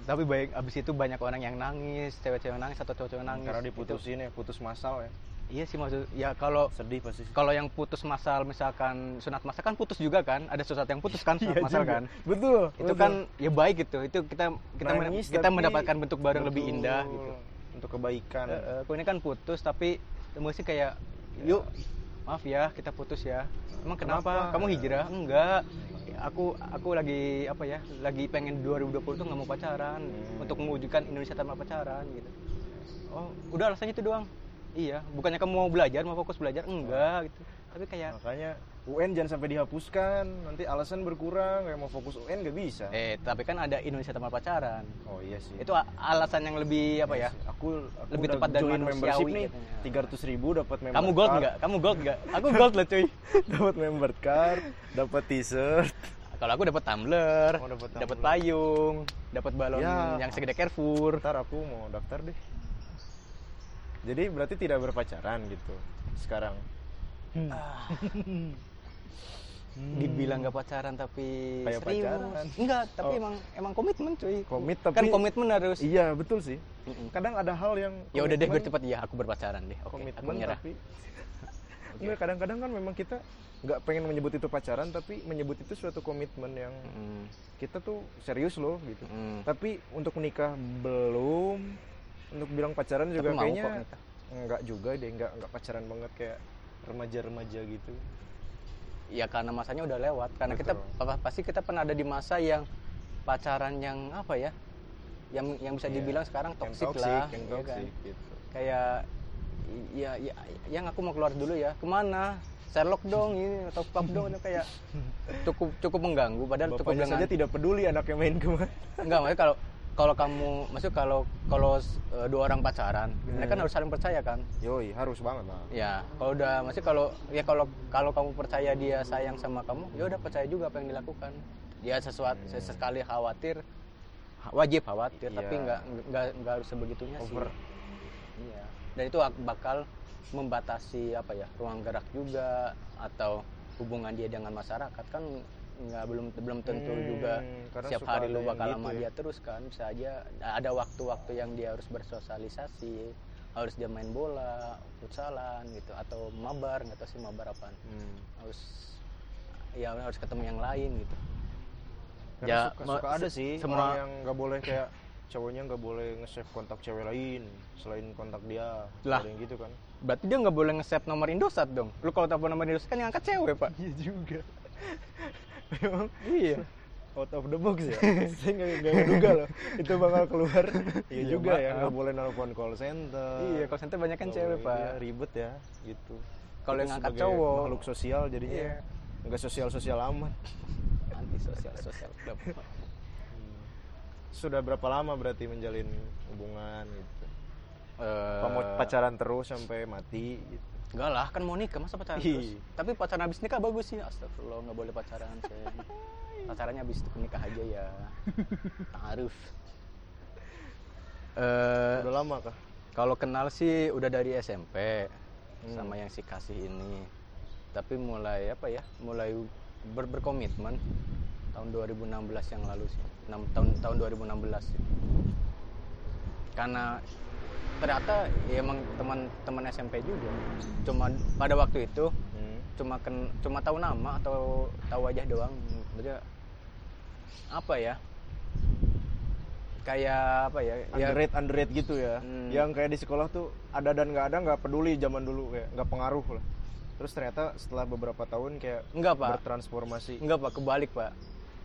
tapi baik abis itu banyak orang yang nangis cewek-cewek nangis atau cowok-cowok nangis karena Itu- diputusin ya putus masal ya. Iya sih maksud ya kalau sedih pasti kalau yang putus masal misalkan sunat masal kan putus juga kan? Ada sunat yang putus kan sunat Iya masal juga. kan? Betul itu kan ya baik gitu. Itu kita kita men- Nangis, kita tapi- mendapatkan bentuk baru yang lebih Betul. indah gitu. untuk kebaikan. Eh, kok ini kan putus tapi mesti kayak yuk maaf ya kita putus ya. Emang kenapa, Kenapa? kamu hijrah? Enggak aku aku lagi apa ya lagi pengen 2020 tuh nggak mau pacaran Hmm. untuk mewujudkan Indonesia tanpa pacaran gitu. Oh udah alasannya itu doang. Iya bukannya kamu mau belajar mau fokus belajar? Enggak gitu. Tapi kayak makanya UN jangan sampai dihapuskan. Nanti alasan berkurang kayak mau fokus UN nggak bisa. Eh tapi kan ada Indonesia tanpa pacaran. Oh iya sih. Itu alasan yang lebih apa ya? Iya sih. aku, aku Lebih tepat dan join manusiawi membership nih tiga ratus ribu dapat member kamu gold nggak? Kamu gold nggak? Aku gold lah cuy. Dapat member card dapat t-shirt. Kalau aku dapat tumbler, Oh, dapat payung, dapat balon Ya. yang segede Carrefour. ntar aku mau daftar deh. Jadi berarti tidak berpacaran gitu sekarang Dibilang gak pacaran tapi Kayak serius. pacaran. Enggak, tapi Oh. emang emang komitmen cuy. komit Kan tapi komitmen harus. iya betul sih Mm-mm. kadang ada hal yang Ya udah deh bercepat ya aku berpacaran deh. Oke, aku komitmen nyerah. tapi Nggak, kadang-kadang kan memang kita nggak pengen menyebut itu pacaran tapi menyebut itu suatu komitmen yang Mm, kita tuh serius loh gitu mm. tapi untuk menikah belum untuk bilang pacaran juga Tapi mau kayaknya nggak juga deh nggak nggak pacaran banget kayak remaja-remaja gitu Ya karena masanya udah lewat. Karena kita Betul. pa- pasti kita pernah ada di masa yang pacaran yang apa ya? Yang yang bisa Iya. dibilang sekarang yang toksik toxic, lah, yang ya kan? toxic gitu kayak ya, ya yang aku mau keluar dulu ya ke mana Sherlock dong ini atau pub dong kayak cukup cukup mengganggu padahal cukup bapaknya dengan saja tidak peduli anaknya main ke mana enggak maksudnya kalau kalau kamu maksud kalau kalau eh, dua orang pacaran mereka kan Hmm. harus saling percaya kan yoi harus banget lah ya kalau udah masih kalau ya kalau kalau kamu percaya dia sayang sama kamu ya udah percaya juga apa yang dilakukan dia sesuatu Hmm. sesekali khawatir ha- wajib khawatir tapi Iya. nggak nggak nggak harus sebegitunya over sih Iya. Dan itu ak- bakal membatasi apa ya ruang gerak juga atau hubungan dia dengan masyarakat kan nggak belum belum tentu Hmm, juga setiap hari lu bakal gitu sama ya. dia terus kan bisa aja ada waktu-waktu yang dia harus bersosialisasi harus dia main bola futsalan gitu atau mabar nggak tahu sih mabar apaan Hmm. harus ya harus ketemu yang lain gitu Karena Ya, suka, suka ada sih semua- orang yang nggak boleh kayak cowoknya nggak boleh nge-save kontak cewek lain selain kontak dia Lah. yang gitu kan berarti dia nggak boleh nge-save nomor Indosat dong lu kalau telepon nomor Indosat kan yang angkat cewek pak iya juga iya. Out of the box ya. Saya nggak nggak ngeduga loh. Itu bakal keluar. Iya juga ya. nggak boleh nelpon call center. Iya kalau center banyak kan cewek pak. Iya, ribet ya gitu. Kalau yang ngangkat cowok. makhluk sosial jadinya. Iya. nggak sosial sosial amat. Anti sosial. Sosial club sudah berapa lama berarti menjalin hubungan gitu? Mau pacaran terus sampai mati gitu enggak lah kan mau nikah masa pacaran Ih. terus tapi pacaran habis nikah bagus sih astagfirullah nggak boleh pacaran Ceng. pacarannya habis itu nikah aja ya taaruf eh udah lama kah kalau kenal sih udah dari SMP Hmm. sama yang si kasih ini tapi mulai apa ya mulai ber- berkomitmen tahun 2016 yang lalu sih Enam- tahun tahun 2016 sih. karena ternyata ya emang teman-teman SMP juga cuma pada waktu itu hmm. cuma ken, cuma tahu nama atau tahu wajah doang Maksudnya apa ya kayak apa ya ya underrate underrate gitu ya Hmm. yang kayak di sekolah tuh ada dan nggak ada nggak peduli zaman dulu kayak nggak pengaruh lah terus ternyata setelah beberapa tahun kayak Enggak, Pak. bertransformasi Enggak pak, kebalik pak.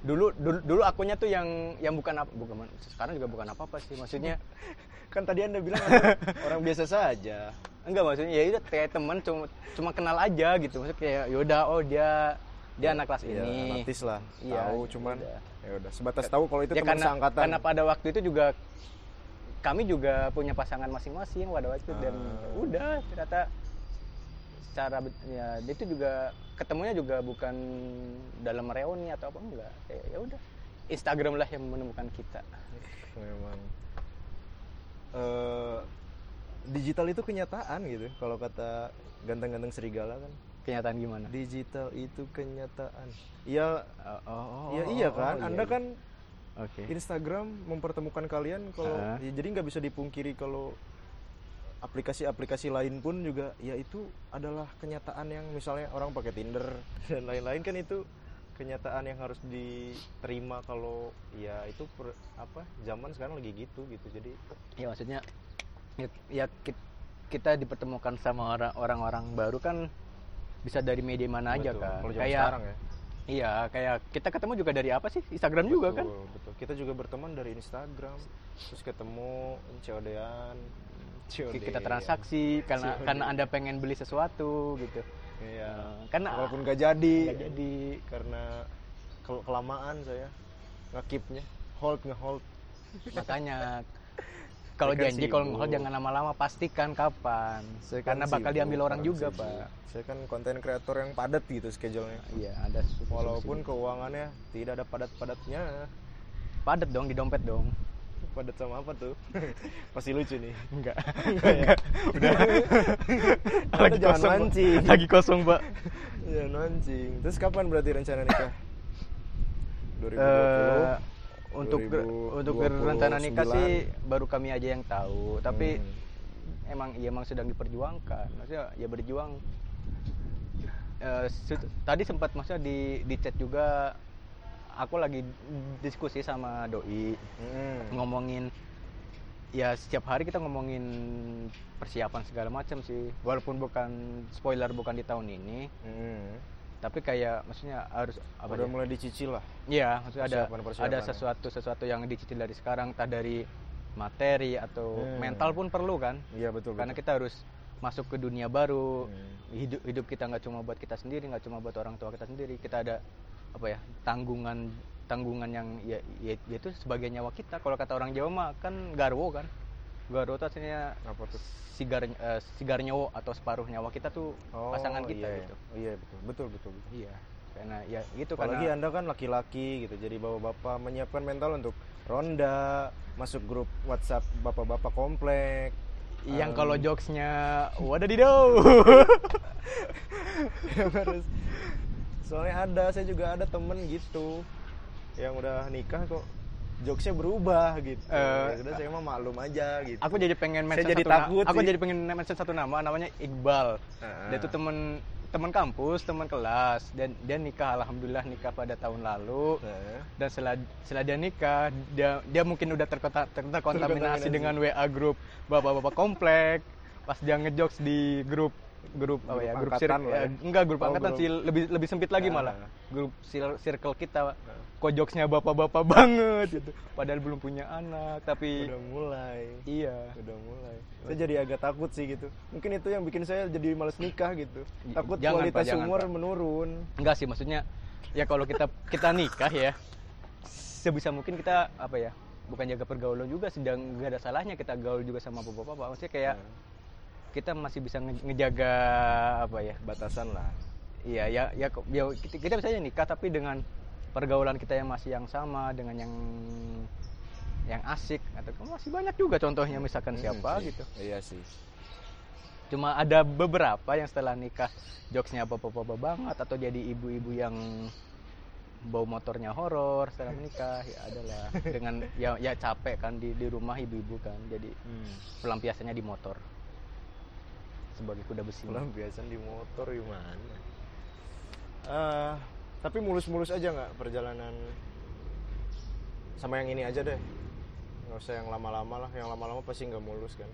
Dulu dulu, dulu akunya tuh yang yang bukan apa, bukan sekarang juga bukan apa apa sih. Maksudnya kan tadi anda bilang orang biasa saja enggak maksudnya ya udah kayak temen cuma cuma kenal aja gitu. Maksudnya kayak yaudah oh dia dia anak kelas Iya, ini. notis lah Iya, tahu cuman udah. ya udah sebatas tahu kalau itu ya teman karena seangkatan karena pada waktu itu juga kami juga punya pasangan masing-masing pada waktu itu dan Ah. udah ternyata secara ya itu juga ketemunya juga bukan dalam reuni atau apa enggak ya udah Instagram lah yang menemukan kita memang eh digital itu kenyataan gitu kalau kata ganteng-ganteng serigala kan. Kenyataan gimana? Digital itu kenyataan. Iya oh, iya iya kan? anda kan oke. Instagram mempertemukan kalian kalau Ah. ya, jadi nggak bisa dipungkiri kalau aplikasi-aplikasi lain pun juga ya itu adalah kenyataan yang misalnya orang pakai Tinder dan lain-lain kan itu kenyataan yang harus diterima kalau ya itu per- apa zaman sekarang lagi gitu gitu. Jadi ya maksudnya ya, ya kit- kita dipertemukan sama orang- orang-orang baru kan bisa dari media mana aja betul, kan. kalau zaman kayak sekarang ya. iya kayak kita ketemu juga dari apa sih? Instagram juga kan? betul, betul kita juga berteman dari Instagram terus ketemu COD-an COD kita transaksi karena COD. karena anda pengen beli sesuatu gitu iya. Nah, karena walaupun gak jadi. nggak jadi karena kel- kelamaan saya ngekipnya hold ngehold. Makanya kalau kan janji kalau sibuk. ngehold jangan lama-lama pastikan kapan. Saya kan karena bakal sibuk, diambil orang juga sibuk. pak. Saya kan konten kreator yang padat gitu schedule-nya. Iya ada walaupun keuangannya tidak ada padat-padatnya. Padat dong di dompet dong padat sama apa tuh? Pasti lucu nih. Enggak. Enggak ya? udah. Anda jangan Pak. mancing. lagi kosong pak ya mancing. Terus kapan berarti rencana nikah? 2020 Eh, untuk 2029. untuk rencana nikah sih baru kami aja yang tahu. Tapi Hmm. emang ya emang sedang diperjuangkan. Maksudnya ya berjuang. Se- tadi sempat maksudnya di di chat juga aku lagi diskusi sama doi Hmm. ngomongin ya setiap hari kita ngomongin persiapan segala macam sih walaupun bukan spoiler bukan di tahun ini Hmm. tapi kayak maksudnya harus apa udah ya? mulai dicicil lah Iya, maksudnya ada ada ya. sesuatu sesuatu yang dicicil dari sekarang, entah dari materi atau Hmm. mental pun perlu kan? iya betul Karena betul. kita harus masuk ke dunia baru. Hmm. Hidup hidup kita nggak cuma buat kita sendiri, nggak cuma buat orang tua kita sendiri. Kita ada apa ya tanggungan tanggungan yang ya, ya, ya itu sebagai nyawa kita. Kalau kata orang Jawa mah kan garwo kan. Garwo itu artinya apa tuh sigar eh, sigar nyawa atau separuh nyawa kita tuh pasangan kita iya. gitu. iya betul betul betul, betul. Iya. Karena ya itu apalagi karena anda kan laki-laki gitu jadi bapak-bapak menyiapkan mental untuk ronda masuk grup WhatsApp bapak-bapak komplek yang Em, kalau jokesnya wadadidaw yang harus soalnya ada saya juga ada temen gitu yang udah nikah kok. Jokesnya berubah gitu. Ya sudah saya mah maklum aja gitu. aku jadi pengen Saya mention jadi satu na- takut aku jadi pengen mention satu nama namanya Iqbal. Heeh. dia tuh temen teman kampus teman kelas. Dan dia nikah alhamdulillah nikah pada tahun lalu. Heeh. dan setelah setelah dia nikah dia dia mungkin udah Terkontaminasi. dengan WA grup bapak-bapak komplek. Pas dia ngejokes di grup grup apa ya Grup grup lah ya. eh, enggak grup Oh, angkatan grup. sih lebih lebih sempit lagi Ah. malah. grup sir- circle kita kok jokesnya bapak-bapak banget gitu. Padahal belum punya anak tapi udah mulai. Iya. Udah mulai. Saya jadi agak takut sih gitu. Mungkin itu yang bikin saya jadi males nikah gitu. Takut jangan, kualitas Pak, umur Pak. menurun. Enggak sih maksudnya ya kalau kita kita nikah ya sebisa mungkin kita apa ya bukan jaga pergaulan juga sedang gak ada salahnya kita gaul juga sama bapak-bapak. Maksudnya kayak Nah, kita masih bisa nge- ngejaga apa ya batasan lah. Iya ya ya ya kita, kita bisa aja nikah tapi dengan pergaulan kita yang masih yang sama dengan yang yang asik atau masih banyak juga contohnya misalkan siapa Hmm, sih. gitu. Iya sih. Cuma ada beberapa yang setelah nikah jokesnya bapak-bapak banget atau jadi ibu-ibu yang bawa motornya horor setelah menikah ya adalah dengan ya ya capek kan di di rumah ibu-ibu kan jadi pelampiasannya di motor sebagai kuda besi. Pelampiasan di motor gimana Eh, tapi mulus-mulus aja nggak perjalanan sama yang ini aja deh. Nggak usah yang lama-lama lah. Yang lama-lama pasti nggak mulus kan?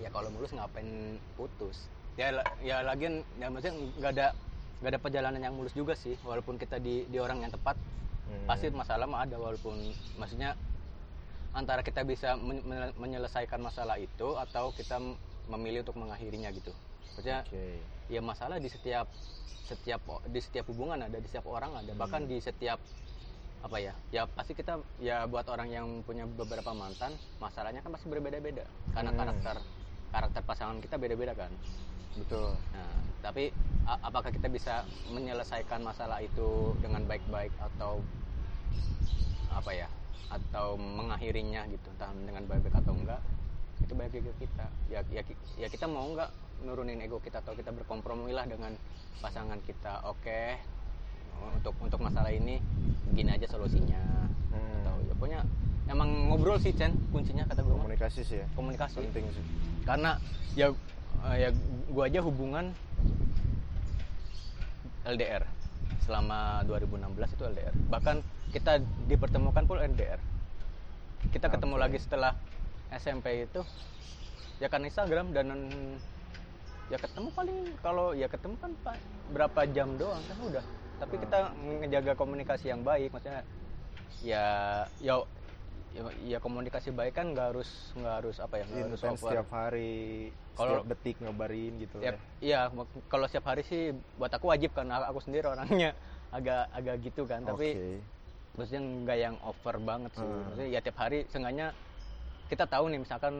Ya kalau mulus ngapain putus? Ya ya lagian ya maksudnya nggak ada nggak ada perjalanan yang mulus juga sih. Walaupun kita di di orang yang tepat Hmm. pasti masalah mah ada. Walaupun maksudnya antara kita bisa men- men- menyelesaikan masalah itu atau kita memilih untuk mengakhirinya gitu. Maksudnya Oke. ya masalah di setiap setiap di setiap hubungan ada di setiap orang ada. Bahkan di setiap apa ya ya pasti kita ya buat orang yang punya beberapa mantan masalahnya kan pasti berbeda-beda. Karena Hmm. karakter karakter pasangan kita beda-beda kan. Betul. Nah tapi apakah kita bisa menyelesaikan masalah itu dengan baik-baik atau apa ya atau mengakhirinya gitu entah dengan baik-baik atau enggak itu baik ke kita. Ya ya ya kita mau nggak nurunin ego kita atau kita berkompromi lah dengan pasangan kita. Oke untuk untuk masalah ini begini aja solusinya. Hmm. atau ya pokoknya emang ngobrol sih Chen kuncinya kata gue komunikasi sih ya. Komunikasi. Penting sih. Karena ya eh, ya gua aja hubungan LDR selama 2016 itu LDR bahkan kita dipertemukan pun LDR kita ketemu Oke. lagi setelah SMP itu ya kan Instagram dan ya ketemu paling kalau ya ketemu kan pa- berapa jam doang kan udah tapi kita ngejaga komunikasi yang baik maksudnya ya ya ya, ya komunikasi baik kan nggak harus nggak harus apa ya nggak harus over. setiap hari Kalau- setiap detik ngabarin gitu Ya, ya iya kalau setiap hari sih buat aku wajib karena aku sendiri orangnya agak agak gitu kan tapi Oke. maksudnya nggak yang over banget sih Hmm. maksudnya ya tiap hari seenggaknya kita tahu nih misalkan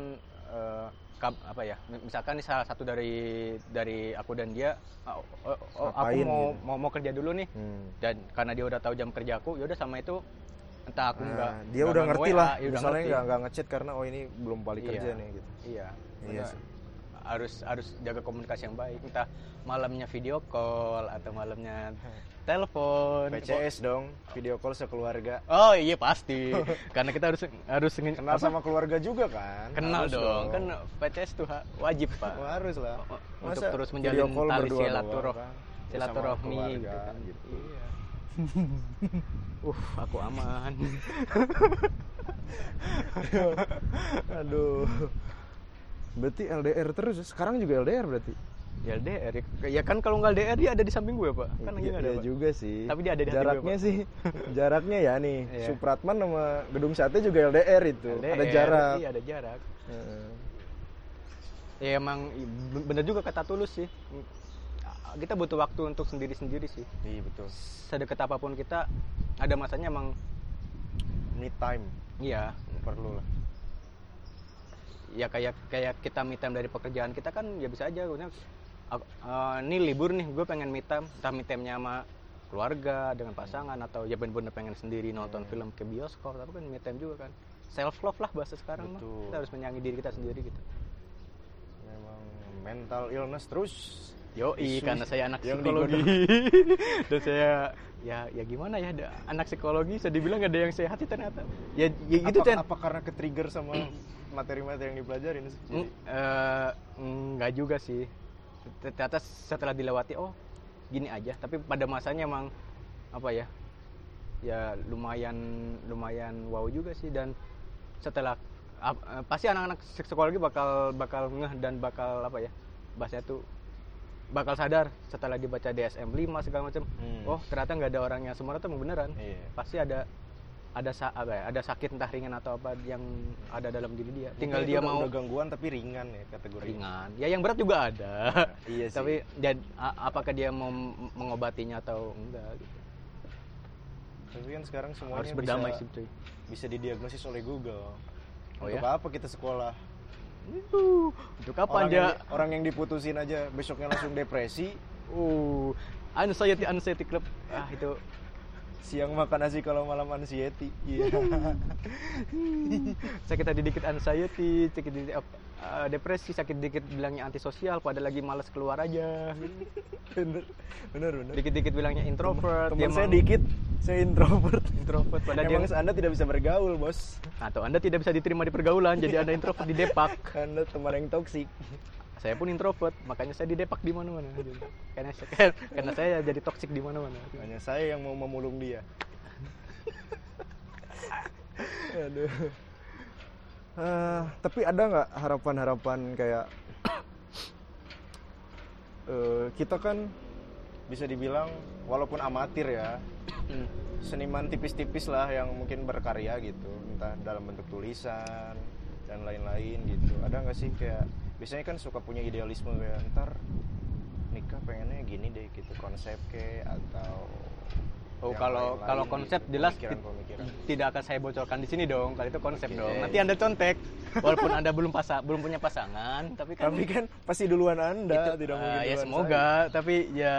eh, kab- apa ya misalkan nih salah satu dari dari aku dan dia oh, oh, oh, aku mau gitu. mau mau kerja dulu nih Hmm. dan karena dia udah tahu jam kerja aku yaudah sama itu entah aku Nah, nggak dia nggak udah ngerti lah ya udah misalnya nggak nggak ngechat karena oh ini belum balik Iya. kerja nih gitu iya Iya. Harus harus jaga komunikasi yang baik entah malamnya video call atau malamnya telepon PCS dong video call sekeluarga oh iya pasti karena kita harus harus kenal apa? sama keluarga juga kan kenal Harus dong. kan PCS tuh wajib pak Wah, harus lah untuk Masa terus menjalin tali kan? Ya, silaturahmi keluarga, gitu kan. gitu. Iya. uh aku aman aduh berarti LDR terus? Sekarang juga LDR berarti? Ya LDR ya, ya kan kalau nggak LDR dia ada di samping gue pak. Kan nggak ada Pak. juga sih. Tapi dia ada di hati gue, jaraknya Pak. sih jaraknya ya nih. Iya. Supratman sama Gedung Sate juga LDR itu. Ada LDR, jarak. iya ada jarak. Heeh. ya emang bener juga kata tulus sih. Kita butuh waktu untuk sendiri-sendiri sih. Iya betul. Sedekat apa pun kita ada masanya emang me time. Iya. Perlu lah ya kayak kayak kita me time dari pekerjaan kita kan ya bisa aja eh, ini libur nih gue pengen me time entah me time-nya sama keluarga dengan pasangan atau ya bener-bener pengen sendiri nonton Hmm. film ke bioskop tapi kan me time juga kan. Self love lah bahasa sekarang mah Betul. kita harus menyayangi diri kita sendiri gitu. Memang mental illness terus. Yoi, Isu karena saya anak yang psikologi. dan saya ya ya gimana ya ada anak psikologi saya dibilang ada yang sehat ternyata. Ya, ya gitu apa, Ten apa karena ke trigger sama materi-materi yang dipelajarin sih Mm, eh, enggak juga sih. Ternyata setelah dilewati oh gini aja. Tapi pada masanya emang apa ya ya lumayan lumayan wow juga sih. Dan setelah eh, pasti anak-anak psikologi bakal bakal ngeh dan bakal apa ya bahasanya tuh bakal sadar setelah dibaca DSM 5 segala macam. Hmm. oh ternyata nggak ada orang yang semua itu beneran. Iya. pasti ada ada sa apa ya, ada sakit entah ringan atau apa yang ada dalam diri dia. Tinggal Mungkin dia itu udah- mau udah gangguan tapi ringan ya kategori ringan. Ya yang berat juga ada. Iya sih. tapi a- apakah dia mau mengobatinya atau enggak gitu. Tapi kan sekarang semuanya harus berdamai bisa, sih bisa didiagnosis oleh Google. Oh untuk ya? apa kita sekolah? Uh, untuk apa orang aja yang, orang yang diputusin aja besoknya langsung depresi. Uh anxiety anxiety club. Ah itu siang makan nasi kalau malam anxiety. Iya. Sakit tadi dikit anxiety sakit dikit apa, eh, depresi sakit dikit bilangnya antisosial pada lagi malas keluar aja. Bener. Bener bener. Dikit-dikit bilangnya introvert teman saya mau- dikit saya introvert. Introvert pada dia anda tidak bisa bergaul bos. Atau anda tidak bisa diterima di pergaulan jadi anda introvert di depak. Anda teman yang toksik saya pun introvert makanya saya di depak di mana-mana. Karena saya, karena saya jadi toksik di mana-mana. Hanya saya yang mau memulung dia. Aduh. Ah, tapi ada nggak harapan-harapan kayak eh, kita kan bisa dibilang walaupun amatir ya Hmm. seniman tipis-tipis lah yang mungkin berkarya gitu entah dalam bentuk tulisan dan lain-lain gitu. Ada nggak sih kayak biasanya kan suka punya idealisme kayak ntar nikah pengennya gini deh gitu konsep ke atau Oh yang kalau lain-lain kalau gitu, konsep jelas ti- pemikiran-pemikiran. tidak akan saya bocorkan di sini dong. Kalau itu konsep Oke. dong. Nanti anda contek. Walaupun anda belum pasa belum punya pasangan, tapi kan tapi kan pasti duluan anda itu, tidak ah, mungkin ya semoga. Tapi ya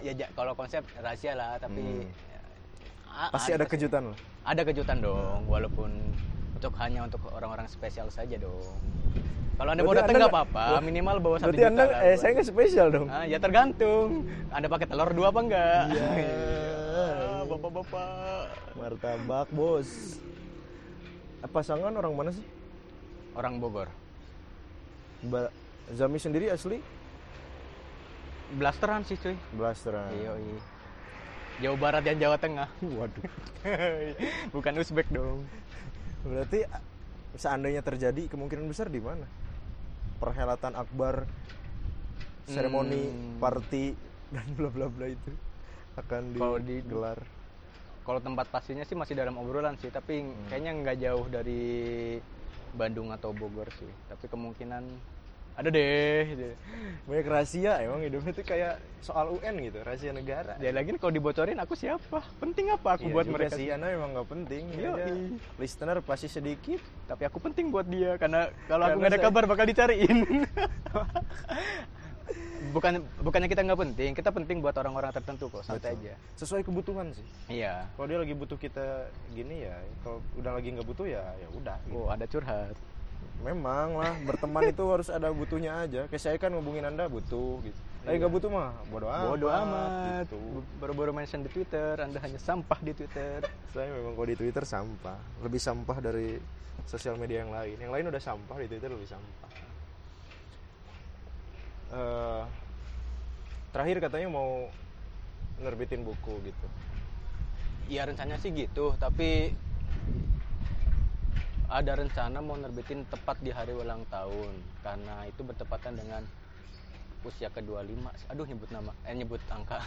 ya ja- kalau konsep rahasia lah. Tapi Hmm. ya, a- pasti ada kejutan lah Ada kejutan dong. Walaupun untuk hanya untuk orang-orang spesial saja dong. Kalau anda mau Berarti datang Anda nggak apa-apa, minimal bawa satu berarti juta anda lah eh saya nggak spesial dong Ah, ya tergantung. Anda pakai telur dua apa enggak? Iya. Ah, Bapak-bapak. martabak bos pasangan orang mana sih Orang Bogor. Ba- Zami sendiri asli Blasteran sih cuy. Blasteran Iya, iya. Jawa Barat dan Jawa Tengah. waduh Bukan Uzbek dong. berarti seandainya terjadi kemungkinan besar di mana perhelatan akbar seremoni Hmm. party dan bla bla bla itu akan Kalau digelar Kalau tempat pastinya sih masih dalam obrolan sih, tapi kayaknya nggak jauh dari Bandung atau Bogor sih. Tapi kemungkinan ada deh. gitu. banyak rahasia emang hidupnya itu kayak soal UN gitu rahasia negara Ya lagi kalau dibocorin aku siapa? Penting apa aku Iya buat mereka? sih Ana emang nggak penting iya. listener pasti sedikit Tapi aku penting buat dia karena kalau aku nggak ada saya- kabar bakal dicariin. Bukan bukannya kita nggak penting, kita penting buat orang-orang tertentu kok, santai aja. sesuai kebutuhan sih Iya. kalau dia lagi butuh kita gini ya kalau udah lagi nggak butuh ya ya udah gitu. Oh, ada curhat. Memang lah berteman itu harus ada butuhnya aja kayak saya kan ngubungin anda butuh gitu lagi Iya. nggak butuh mah bodoh amat Bodoh amat. gitu. Baru-baru mention di Twitter, Anda hanya sampah di Twitter. saya memang kalau di Twitter sampah lebih sampah dari sosial media yang lain yang lain udah sampah di Twitter lebih sampah Eh, terakhir katanya mau nerbitin buku gitu Ya rencananya sih gitu, tapi ada rencana mau nerbitin tepat di hari ulang tahun karena itu bertepatan dengan usia ke-25. Aduh nyebut nama, eh nyebut angka.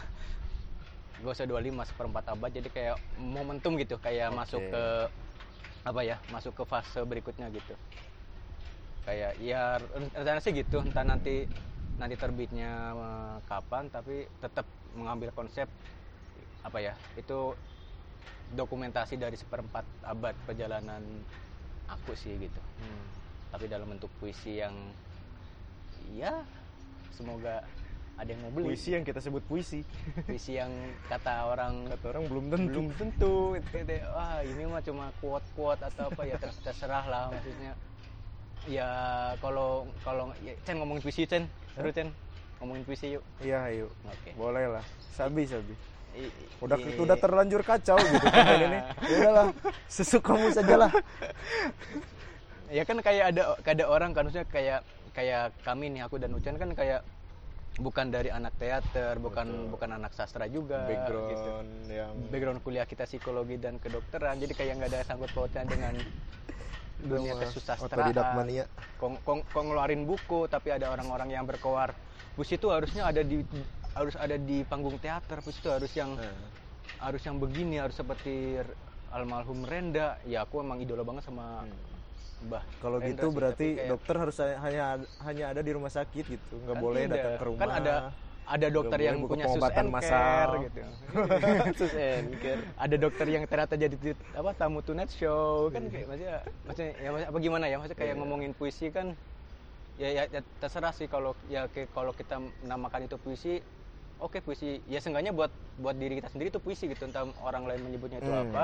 Gak usah 25 seperempat abad jadi kayak momentum gitu, kayak Oke. masuk ke apa ya, masuk ke fase berikutnya gitu. Kayak ya rencana sih gitu, entah nanti nanti terbitnya eh, kapan tapi tetap mengambil konsep apa ya itu dokumentasi dari seperempat abad perjalanan aku sih gitu. Tapi dalam bentuk puisi yang ya semoga ada yang mau beli. Puisi yang kita sebut puisi. Puisi yang kata orang kata orang belum tentu. Belum tentu. Itu, itu, wah ini mah cuma quote quote atau apa ya ter- terserah lah maksudnya. Ya kalau kalau ya, Chen ngomongin puisi Chen seru Chen ngomongin puisi yuk. Iya ayo oke. Boleh lah. Sabi sabi udah i- udah terlanjur kacau gitu kan ini ya udahlah sesukamu saja lah ya kan kayak ada ada orang kan maksudnya kayak kayak kami nih aku dan Ucan kan kayak bukan dari anak teater bukan Betul. bukan anak sastra juga gitu. background yang background kuliah kita psikologi dan kedokteran jadi kayak nggak ada sangkut pautnya dengan dunia kesusastraan kong, kong, kong ngeluarin buku tapi ada orang-orang yang berkoar puisi itu harusnya ada di harus ada di panggung teater puisi itu harus yang Nah, harus yang begini harus seperti almarhum Renda. Ya aku emang idola banget sama Mbah kalau gitu sih, berarti kayak- dokter harus hanya hanya ada di rumah sakit gitu. Nggak Kan boleh tidak. datang ke rumah kan ada ada dokter yang punya sus and care gitu. Sus and care. Ada dokter yang ternyata jadi apa tamu tonight show. Kan kayak maksudnya maksudnya ya maksudnya apa gimana ya? Maksudnya kayak Iya. ngomongin puisi kan ya, ya, ya terserah sih kalau ya kalau kita namakan itu puisi oke puisi ya seenggaknya buat buat diri kita sendiri itu puisi gitu entah orang lain menyebutnya itu Hmm. apa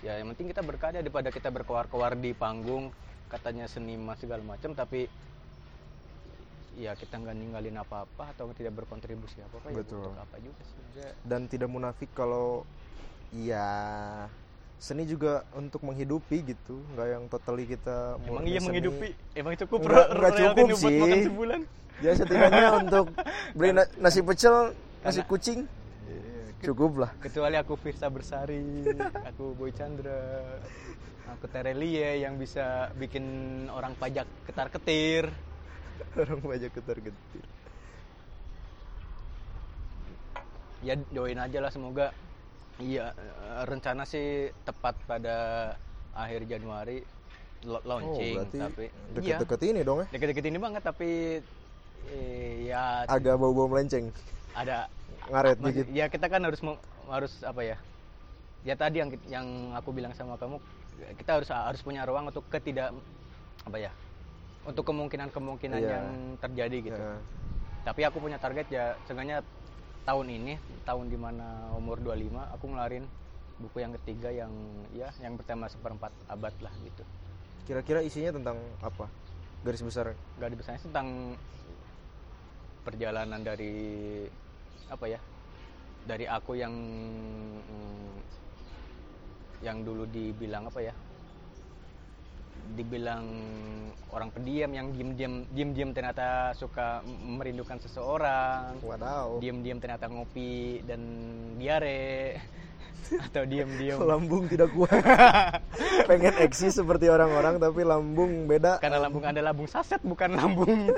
ya yang penting kita berkarya daripada kita berkoar-koar di panggung katanya seniman segala macam tapi ya kita nggak ninggalin apa-apa atau tidak berkontribusi apa-apa ya Betul. untuk apa juga sih Maksudnya, dan tidak munafik kalau ya seni juga untuk menghidupi gitu nggak yang totally kita Emang iya seni. menghidupi? Emang cukup enggak royalti cukup buat sih. makan sebulan? Ya setidaknya untuk beli na- nasi pecel nasi Karena- kucing cukup lah. Kecuali aku Firsa Bersari, aku Boy Chandra, aku Terelie yang bisa bikin orang pajak ketar-ketir. orang banyak ketar ketir. Ya doain aja lah semoga iya eh, rencana sih tepat pada akhir Januari launching oh, berarti tapi iya. deket-deket ini dong ya? Deket-deket ini banget tapi eh, ya agak bau-bau melenceng. ada. Ngaret dikit. ya kita kan harus harus apa ya? Ya tadi yang yang aku bilang sama kamu kita harus harus punya ruang untuk ketidak apa ya? Untuk kemungkinan-kemungkinan Iya. yang terjadi gitu. Ya. tapi aku punya target ya seenggaknya tahun ini tahun di mana umur 25 aku ngelarin buku yang ketiga yang ya yang bertema seperempat abad lah gitu. Kira-kira isinya tentang apa? Garis besar. Gak dibesarnya tentang perjalanan dari apa ya dari aku yang mm, yang dulu dibilang apa ya dibilang orang pendiam yang diem-diem diem-diem ternyata suka merindukan seseorang wadaw diem-diem ternyata ngopi dan diare atau diem-diem. Lambung tidak kuat. Pengen eksis seperti orang-orang tapi lambung beda. Karena lambung anda lambung saset bukan lambung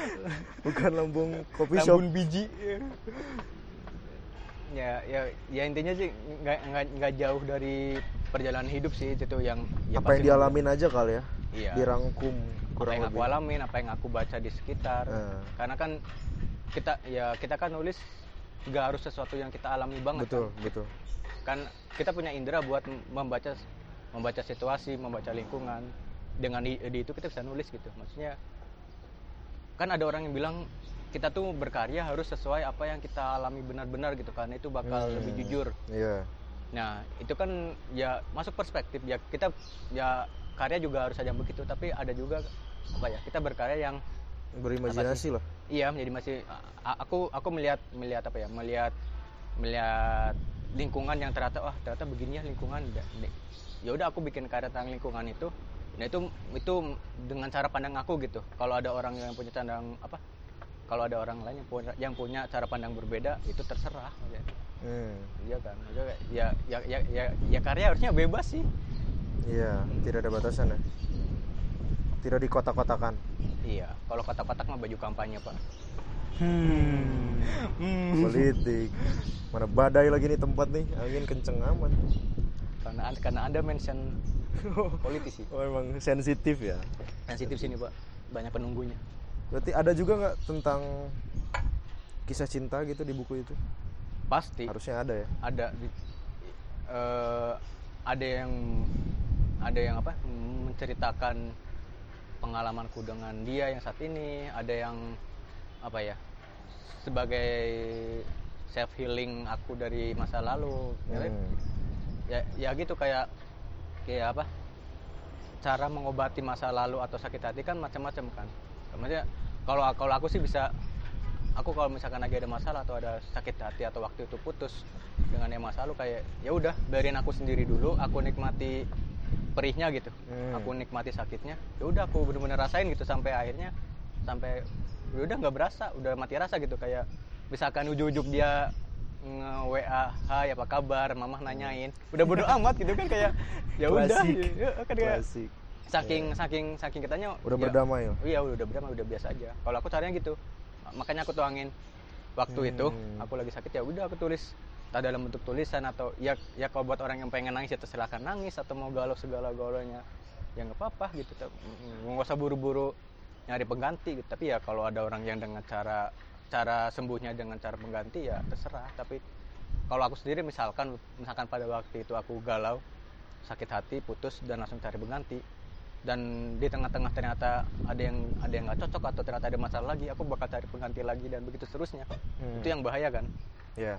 bukan lambung kopi shop. lambung biji. Ya ya ya intinya sih nggak jauh dari perjalanan hidup sih itu yang ya apa yang dialamin aja kali ya? Iya. dirangkum apa yang aku lebih. alamin apa yang aku baca di sekitar. Eh. karena kan kita ya kita kan nulis nggak harus sesuatu yang kita alami banget betul betul kan kita punya indera buat membaca membaca situasi membaca lingkungan. Dengan di, di itu kita bisa nulis gitu. Maksudnya kan ada orang yang bilang kita tuh berkarya harus sesuai apa yang kita alami benar-benar gitu kan. Itu bakal Hmm. lebih jujur. Iya. Nah itu kan ya masuk perspektif. Ya kita ya karya juga harus ada yang begitu. Tapi ada juga apa ya kita berkarya yang berimajinasi lah. Iya, jadi masih aku aku melihat melihat apa ya? Melihat melihat lingkungan yang ternyata wah ternyata begini ya lingkungan. Ya udah aku bikin karya tentang lingkungan itu. Nah itu itu dengan cara pandang aku gitu. Kalau ada orang yang punya pandang apa kalau ada orang lain yang punya yang punya cara pandang berbeda itu terserah. Ya. Hmm, iya kan? Maksudnya ya ya ya ya, ya karya harusnya bebas sih. Iya tidak ada batasan ya. Tidak dikotak-kotakan. Iya kalau kotak-kotak mah baju kampanye pak Hmm. politik. Mana badai lagi nih tempat nih. Angin kenceng amat. Karena karena anda mention politisi. Oh emang sensitif ya? Sensitif sini pak. Banyak penunggunya. Berarti ada juga nggak tentang kisah cinta gitu di buku itu? Pasti. Harusnya ada ya? Ada. Di- eh, ada yang ada yang apa? Menceritakan pengalamanku dengan dia yang saat ini. Ada yang apa ya sebagai self healing aku dari masa lalu Ya, Hmm. ya ya gitu kayak kayak apa cara mengobati masa lalu atau sakit hati kan macam-macam kan maksudnya kalau kalau aku sih bisa aku kalau misalkan lagi ada masalah atau ada sakit hati atau waktu itu putus dengan yang masa lalu kayak ya udah biarin aku sendiri dulu aku nikmati perihnya gitu Hmm. aku nikmati sakitnya ya udah aku bener-bener rasain gitu sampai akhirnya sampai udah nggak berasa udah mati rasa gitu. Kayak misalkan ujuk-ujuk dia nge WA hai apa kabar? Mamah nanyain. Udah bodo amat gitu kan kayak ya udah Klasik. ya, kan kayak saking saking saking kitanya udah ya, berdamai loh iya udah berdamai udah biasa aja. Kalau aku caranya gitu. Makanya aku tuangin waktu itu Hmm. aku lagi sakit ya udah aku tulis. Entah dalam bentuk tulisan atau ya ya kalau buat orang yang pengen nangis ya terserahkan nangis atau mau galau segala galaunya ya nggak apa-apa gitu. Nggak usah buru-buru nyari pengganti gitu. Tapi ya kalau ada orang yang dengan cara cara sembuhnya dengan cara pengganti ya terserah. Tapi kalau aku sendiri misalkan misalkan pada waktu itu aku galau sakit hati putus dan langsung cari pengganti. Dan di tengah-tengah ternyata ada yang ada yang nggak cocok atau ternyata ada masalah lagi aku bakal cari pengganti lagi dan begitu seterusnya. Hmm. itu yang bahaya kan? Ya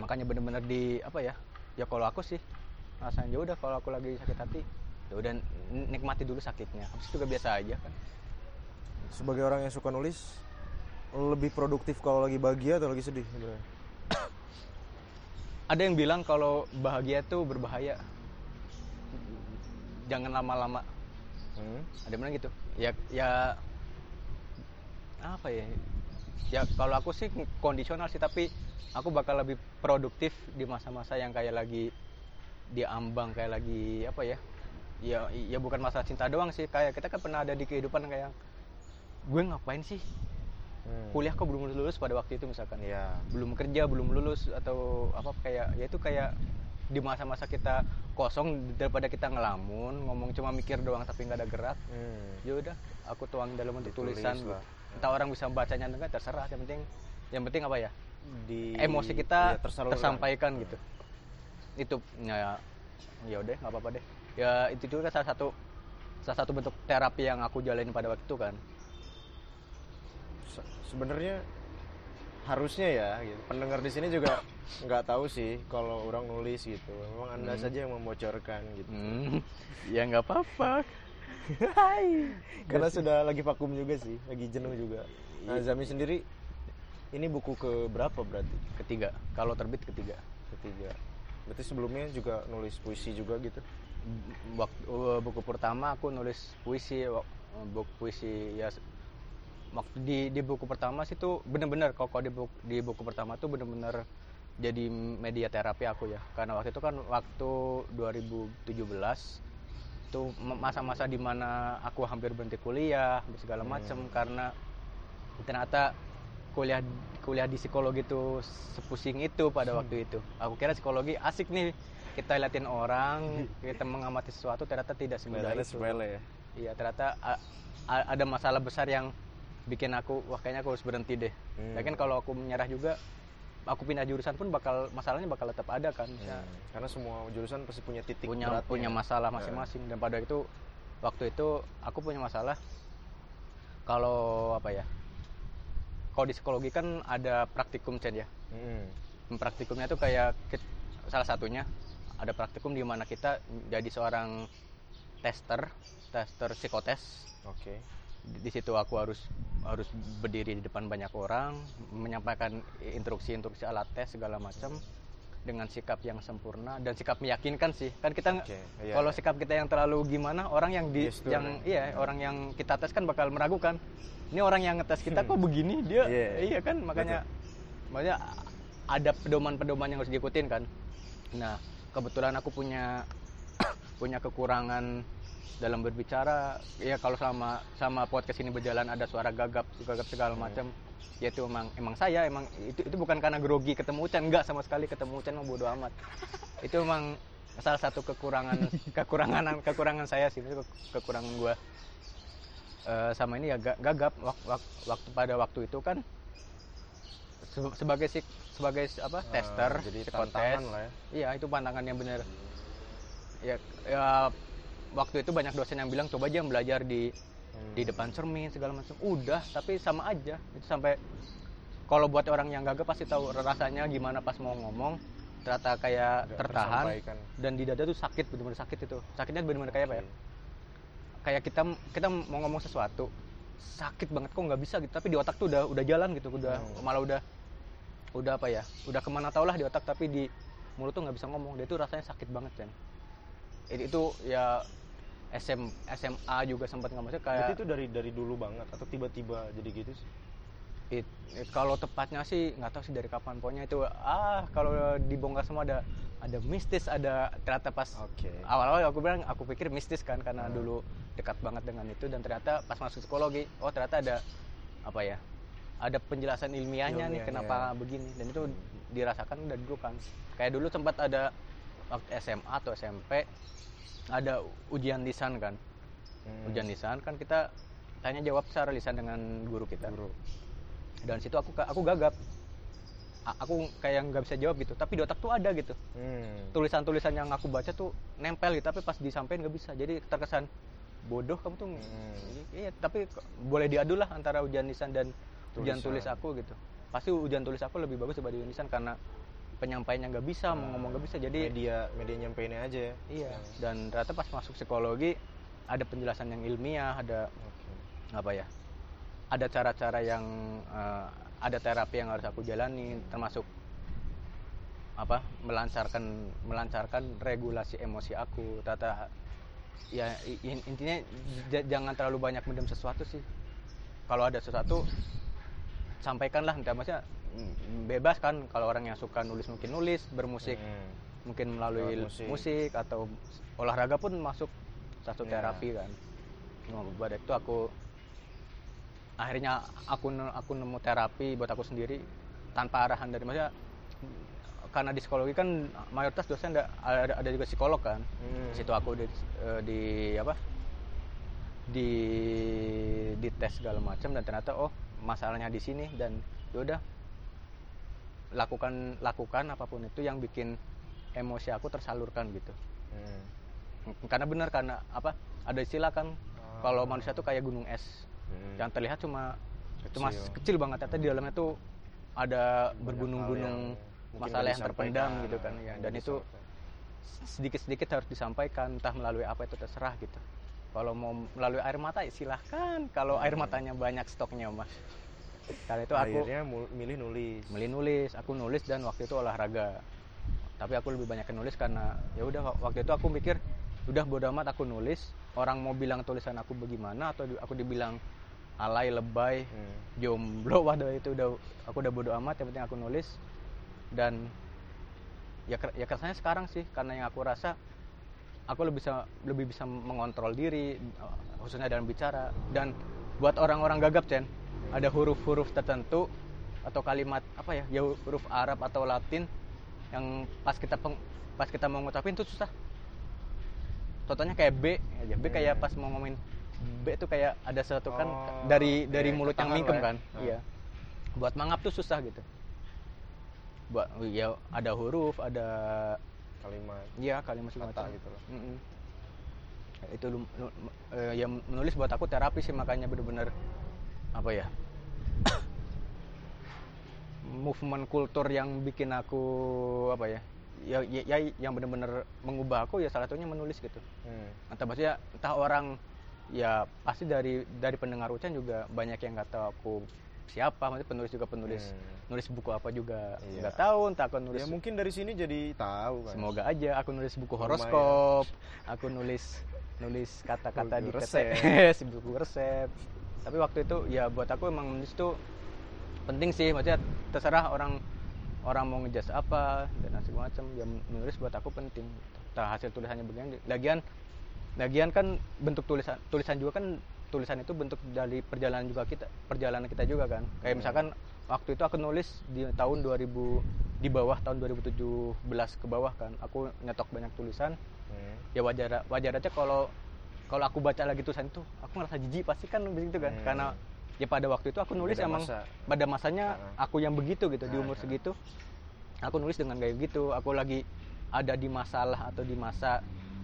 makanya bener-bener di apa ya ya kalau aku sih rasanya ya udah kalau aku lagi sakit hati ya udah nikmati dulu sakitnya. Habis itu juga biasa aja kan sebagai orang yang suka nulis lebih produktif kalau lagi bahagia atau lagi sedih sebenarnya ada yang bilang kalau bahagia itu berbahaya. Jangan lama-lama. Hmm? ada yang bilang gitu. Ya ya apa ya? Ya kalau aku sih kondisional sih tapi aku bakal lebih produktif di masa-masa yang kayak lagi diambang kayak lagi apa ya? Ya ya bukan masalah cinta doang sih. Kayak kita kan pernah ada di kehidupan kayak gue ngapain sih Hmm. kuliah kok belum lulus pada waktu itu misalkan Iya. belum kerja belum lulus atau apa kayak ya itu kayak di masa-masa kita kosong daripada kita ngelamun ngomong cuma mikir doang tapi nggak ada gerak Hmm. ya udah aku tuang dalam bentuk Ditulis tulisan lah. entah orang bisa bacanya enggak terserah yang penting yang penting apa ya Di emosi kita tersalurkan. tersampaikan gitu itu ya ya udah nggak apa-apa deh ya itu juga salah satu salah satu bentuk terapi yang aku jalanin pada waktu itu kan sebenarnya harusnya ya gitu. pendengar di sini juga nggak tahu sih kalau orang nulis gitu. Memang anda Hmm. saja yang membocorkan gitu. Hmm, ya nggak apa-apa. Karena sudah lagi vakum juga sih lagi jenuh juga. Nah Iya. Zami sendiri ini buku ke berapa berarti? Ketiga. Kalau terbit ketiga. Ketiga. Berarti sebelumnya juga nulis puisi juga gitu? Waktu buku pertama aku nulis puisi wak- buku puisi ya waktu di di buku pertama sih tuh bener-bener kalau di buku, di buku pertama tuh bener-bener jadi media terapi aku ya. Karena waktu itu kan waktu 2017 tuh m- masa-masa di mana aku hampir berhenti kuliah segala macem Hmm. karena ternyata kuliah kuliah di psikologi itu sepusing itu pada waktu itu. Aku kira psikologi asik nih kita liatin orang kita mengamati sesuatu ternyata tidak semudah itu. sepele ya. Iya ternyata a- a- ada masalah besar yang bikin aku wah kayaknya aku harus berhenti deh Hmm. Lagian kalau aku menyerah juga aku pindah jurusan pun bakal masalahnya bakal tetap ada kan Misalnya Hmm. karena semua jurusan pasti punya titik punya beratnya. punya masalah masing-masing dan pada itu waktu itu aku punya masalah kalau apa ya kalau di psikologi kan ada praktikum Chen ya Hmm. praktikumnya tuh kayak salah satunya ada praktikum di mana kita jadi seorang tester tester psikotes oke di di situ aku harus harus berdiri di depan banyak orang menyampaikan instruksi-instruksi alat tes segala macam dengan sikap yang sempurna dan sikap meyakinkan sih. Kan kita Oke, iya, kalau iya. sikap kita yang terlalu gimana orang yang di Gestur, yang iya orang yang kita tes kan bakal meragukan ini orang yang ngetes kita kok begini? Dia Iya. iya kan? Makanya makanya ada pedoman-pedoman yang harus diikutin kan. Nah kebetulan aku punya punya kekurangan dalam berbicara ya kalau sama sama podcast ini berjalan ada suara gagap gagap segala Hmm. macam ya itu emang emang saya emang itu itu bukan karena grogi ketemu Ucan enggak sama sekali ketemu Ucan mau bodo amat. Itu emang salah satu kekurangan kekurangan kekurangan saya sih itu ke- kekurangan gua. Eh, sama ini ya ga- gagap wak- wak- waktu pada waktu itu kan se- sebagai sik sebagai apa Ah, tester jadi lah ya. Iya itu pantangan yang benar. Ya, ya waktu itu banyak dosen yang bilang coba aja belajar di Hmm. di depan cermin segala macam. Udah tapi sama aja. Itu sampai kalau buat orang yang gagap pasti tahu rasanya gimana pas mau ngomong. Ternyata kayak Nggak tertahan dan di dada tuh sakit bener-bener sakit itu. Sakitnya bener-bener kayak apa ya? Kayak kita kita mau ngomong sesuatu sakit banget kok nggak bisa gitu. Tapi di otak tuh udah udah jalan gitu udah Hmm. malah udah udah apa ya? Udah ke mana tau lah di otak tapi di mulut tuh nggak bisa ngomong. Dia tuh rasanya sakit banget kan itu, itu ya SM SMA juga sempat nggak maksudnya kayak Berarti itu dari dari dulu banget atau tiba-tiba jadi gitu sih? It- it- kalau tepatnya sih nggak tahu sih dari kapan pokoknya itu ah kalau dibongkar semua ada ada mistis ada ternyata pas Oke. awal-awal aku bilang aku pikir mistis kan karena Hmm. dulu dekat banget dengan itu dan ternyata pas masuk psikologi oh ternyata ada apa ya ada penjelasan ilmiahnya nih Ilmiahnya. kenapa begini dan itu dirasakan dari dulu kan kayak dulu sempat ada waktu SMA atau SMP ada ujian lisan kan Hmm. ujian lisan kan kita tanya jawab secara lisan dengan guru kita Guru. dan situ aku aku gagap aku kayak nggak bisa jawab gitu tapi di otak tuh ada gitu Hmm. tulisan-tulisan yang aku baca tuh nempel gitu tapi pas disampaikan nggak bisa jadi terkesan bodoh kamu tuh Hmm. iya tapi boleh diadu lah antara ujian lisan dan ujian Tulisan. tulis aku gitu pasti ujian tulis aku lebih bagus daripada ujian lisan karena penyampaiannya nggak bisa mau ngomong nggak bisa jadi media media nyampeinnya aja ya. iya dan ternyata pas masuk psikologi ada penjelasan yang ilmiah ada Oke. apa ya ada cara-cara yang eh, ada terapi yang harus aku jalani termasuk apa melancarkan melancarkan regulasi emosi aku tata ya intinya jangan terlalu banyak mendem sesuatu sih kalau ada sesuatu sampaikanlah entah maksudnya mm, bebas kan kalau orang yang suka nulis mungkin nulis bermusik Hmm. mungkin melalui Lewat musik. musik. atau olahraga pun masuk satu Ya. terapi kan nah, pada itu aku akhirnya aku aku nemu terapi buat aku sendiri tanpa arahan dari maksudnya karena di psikologi kan mayoritas dosen ada ada, ada juga psikolog kan Hmm. situ aku di, eh, di apa di di tes segala macam dan ternyata oh masalahnya di sini dan yaudah lakukan lakukan apa pun itu yang bikin emosi aku tersalurkan gitu Hmm. karena benar karena apa ada istilah kan kalau manusia tuh kayak gunung es Hmm. yang terlihat cuma Kecil. cuma kecil banget tapi di dalamnya tuh ada bergunung-gunung masalah yang terpendam gitu kan ya dan itu sedikit-sedikit harus disampaikan entah melalui apa itu terserah gitu kalau mau melalui air mata ya silahkan. Kalau air matanya banyak stoknya mas. Karena itu aku akhirnya milih nulis. Milih nulis. Aku nulis dan waktu itu olahraga. Tapi aku lebih banyak nulis karena ya udah waktu itu aku mikir udah bodo amat aku nulis. Orang mau bilang tulisan aku bagaimana atau aku dibilang alay lebay Hmm. jomblo waduh itu udah aku udah bodo amat yang penting aku nulis. Dan ya ya kesannya sekarang sih karena yang aku rasa aku lebih bisa lebih bisa mengontrol diri khususnya dalam bicara. Dan buat orang-orang gagap Chen ada huruf-huruf tertentu atau kalimat apa ya ya huruf Arab atau Latin yang pas kita peng- pas kita mau ngucapin tuh susah. Contohnya kayak B aja B kayak pas mau ngomongin B itu kayak ada sesuatu kan Oh, dari dari iya, mulut yang mingkem ya. kan. Nah. iya. Buat mangap tuh susah gitu. Buat ya ada huruf ada kalimat Iya kalimat segala macam. gitu loh. Mm-mm. Itu lu, lu- eh, yang menulis buat aku terapi sih makanya bener-bener apa ya movement kultur yang bikin aku apa ya ya, ya, ya yang bener-bener mengubah aku ya salah satunya menulis gitu. Hmm. Entah maksudnya entah orang ya pasti dari dari pendengar Ucan juga banyak yang nggak tahu aku siapa maksudnya penulis juga penulis Hmm. nulis buku apa juga Iya. nggak tahu entah aku nulis ya mungkin dari sini jadi tahu kan Semoga aja aku nulis buku Lumayan. horoskop, aku nulis nulis kata-kata di resep. Buku resep. Tapi waktu itu ya buat aku emang nulis itu penting sih, maksudnya terserah orang orang mau ngejas apa dan segala macam, ya menulis buat aku penting. Entah hasil tulisannya begini, lagian lagian kan bentuk tulisan tulisan juga kan tulisan itu bentuk dari perjalanan juga kita perjalanan kita juga kan kayak Hmm. misalkan waktu itu aku nulis di tahun 2000 di bawah tahun 2017 ke bawah kan aku nyetok banyak tulisan Hmm. ya wajar wajar aja kalau kalau aku baca lagi tulisan itu aku ngerasa jijik pasti kan begitu kan Hmm. karena ya pada waktu itu aku nulis Beda emang masa. pada masanya aku yang begitu gitu di Ah, umur segitu aku nulis dengan gaya gitu aku lagi ada di masalah atau di masa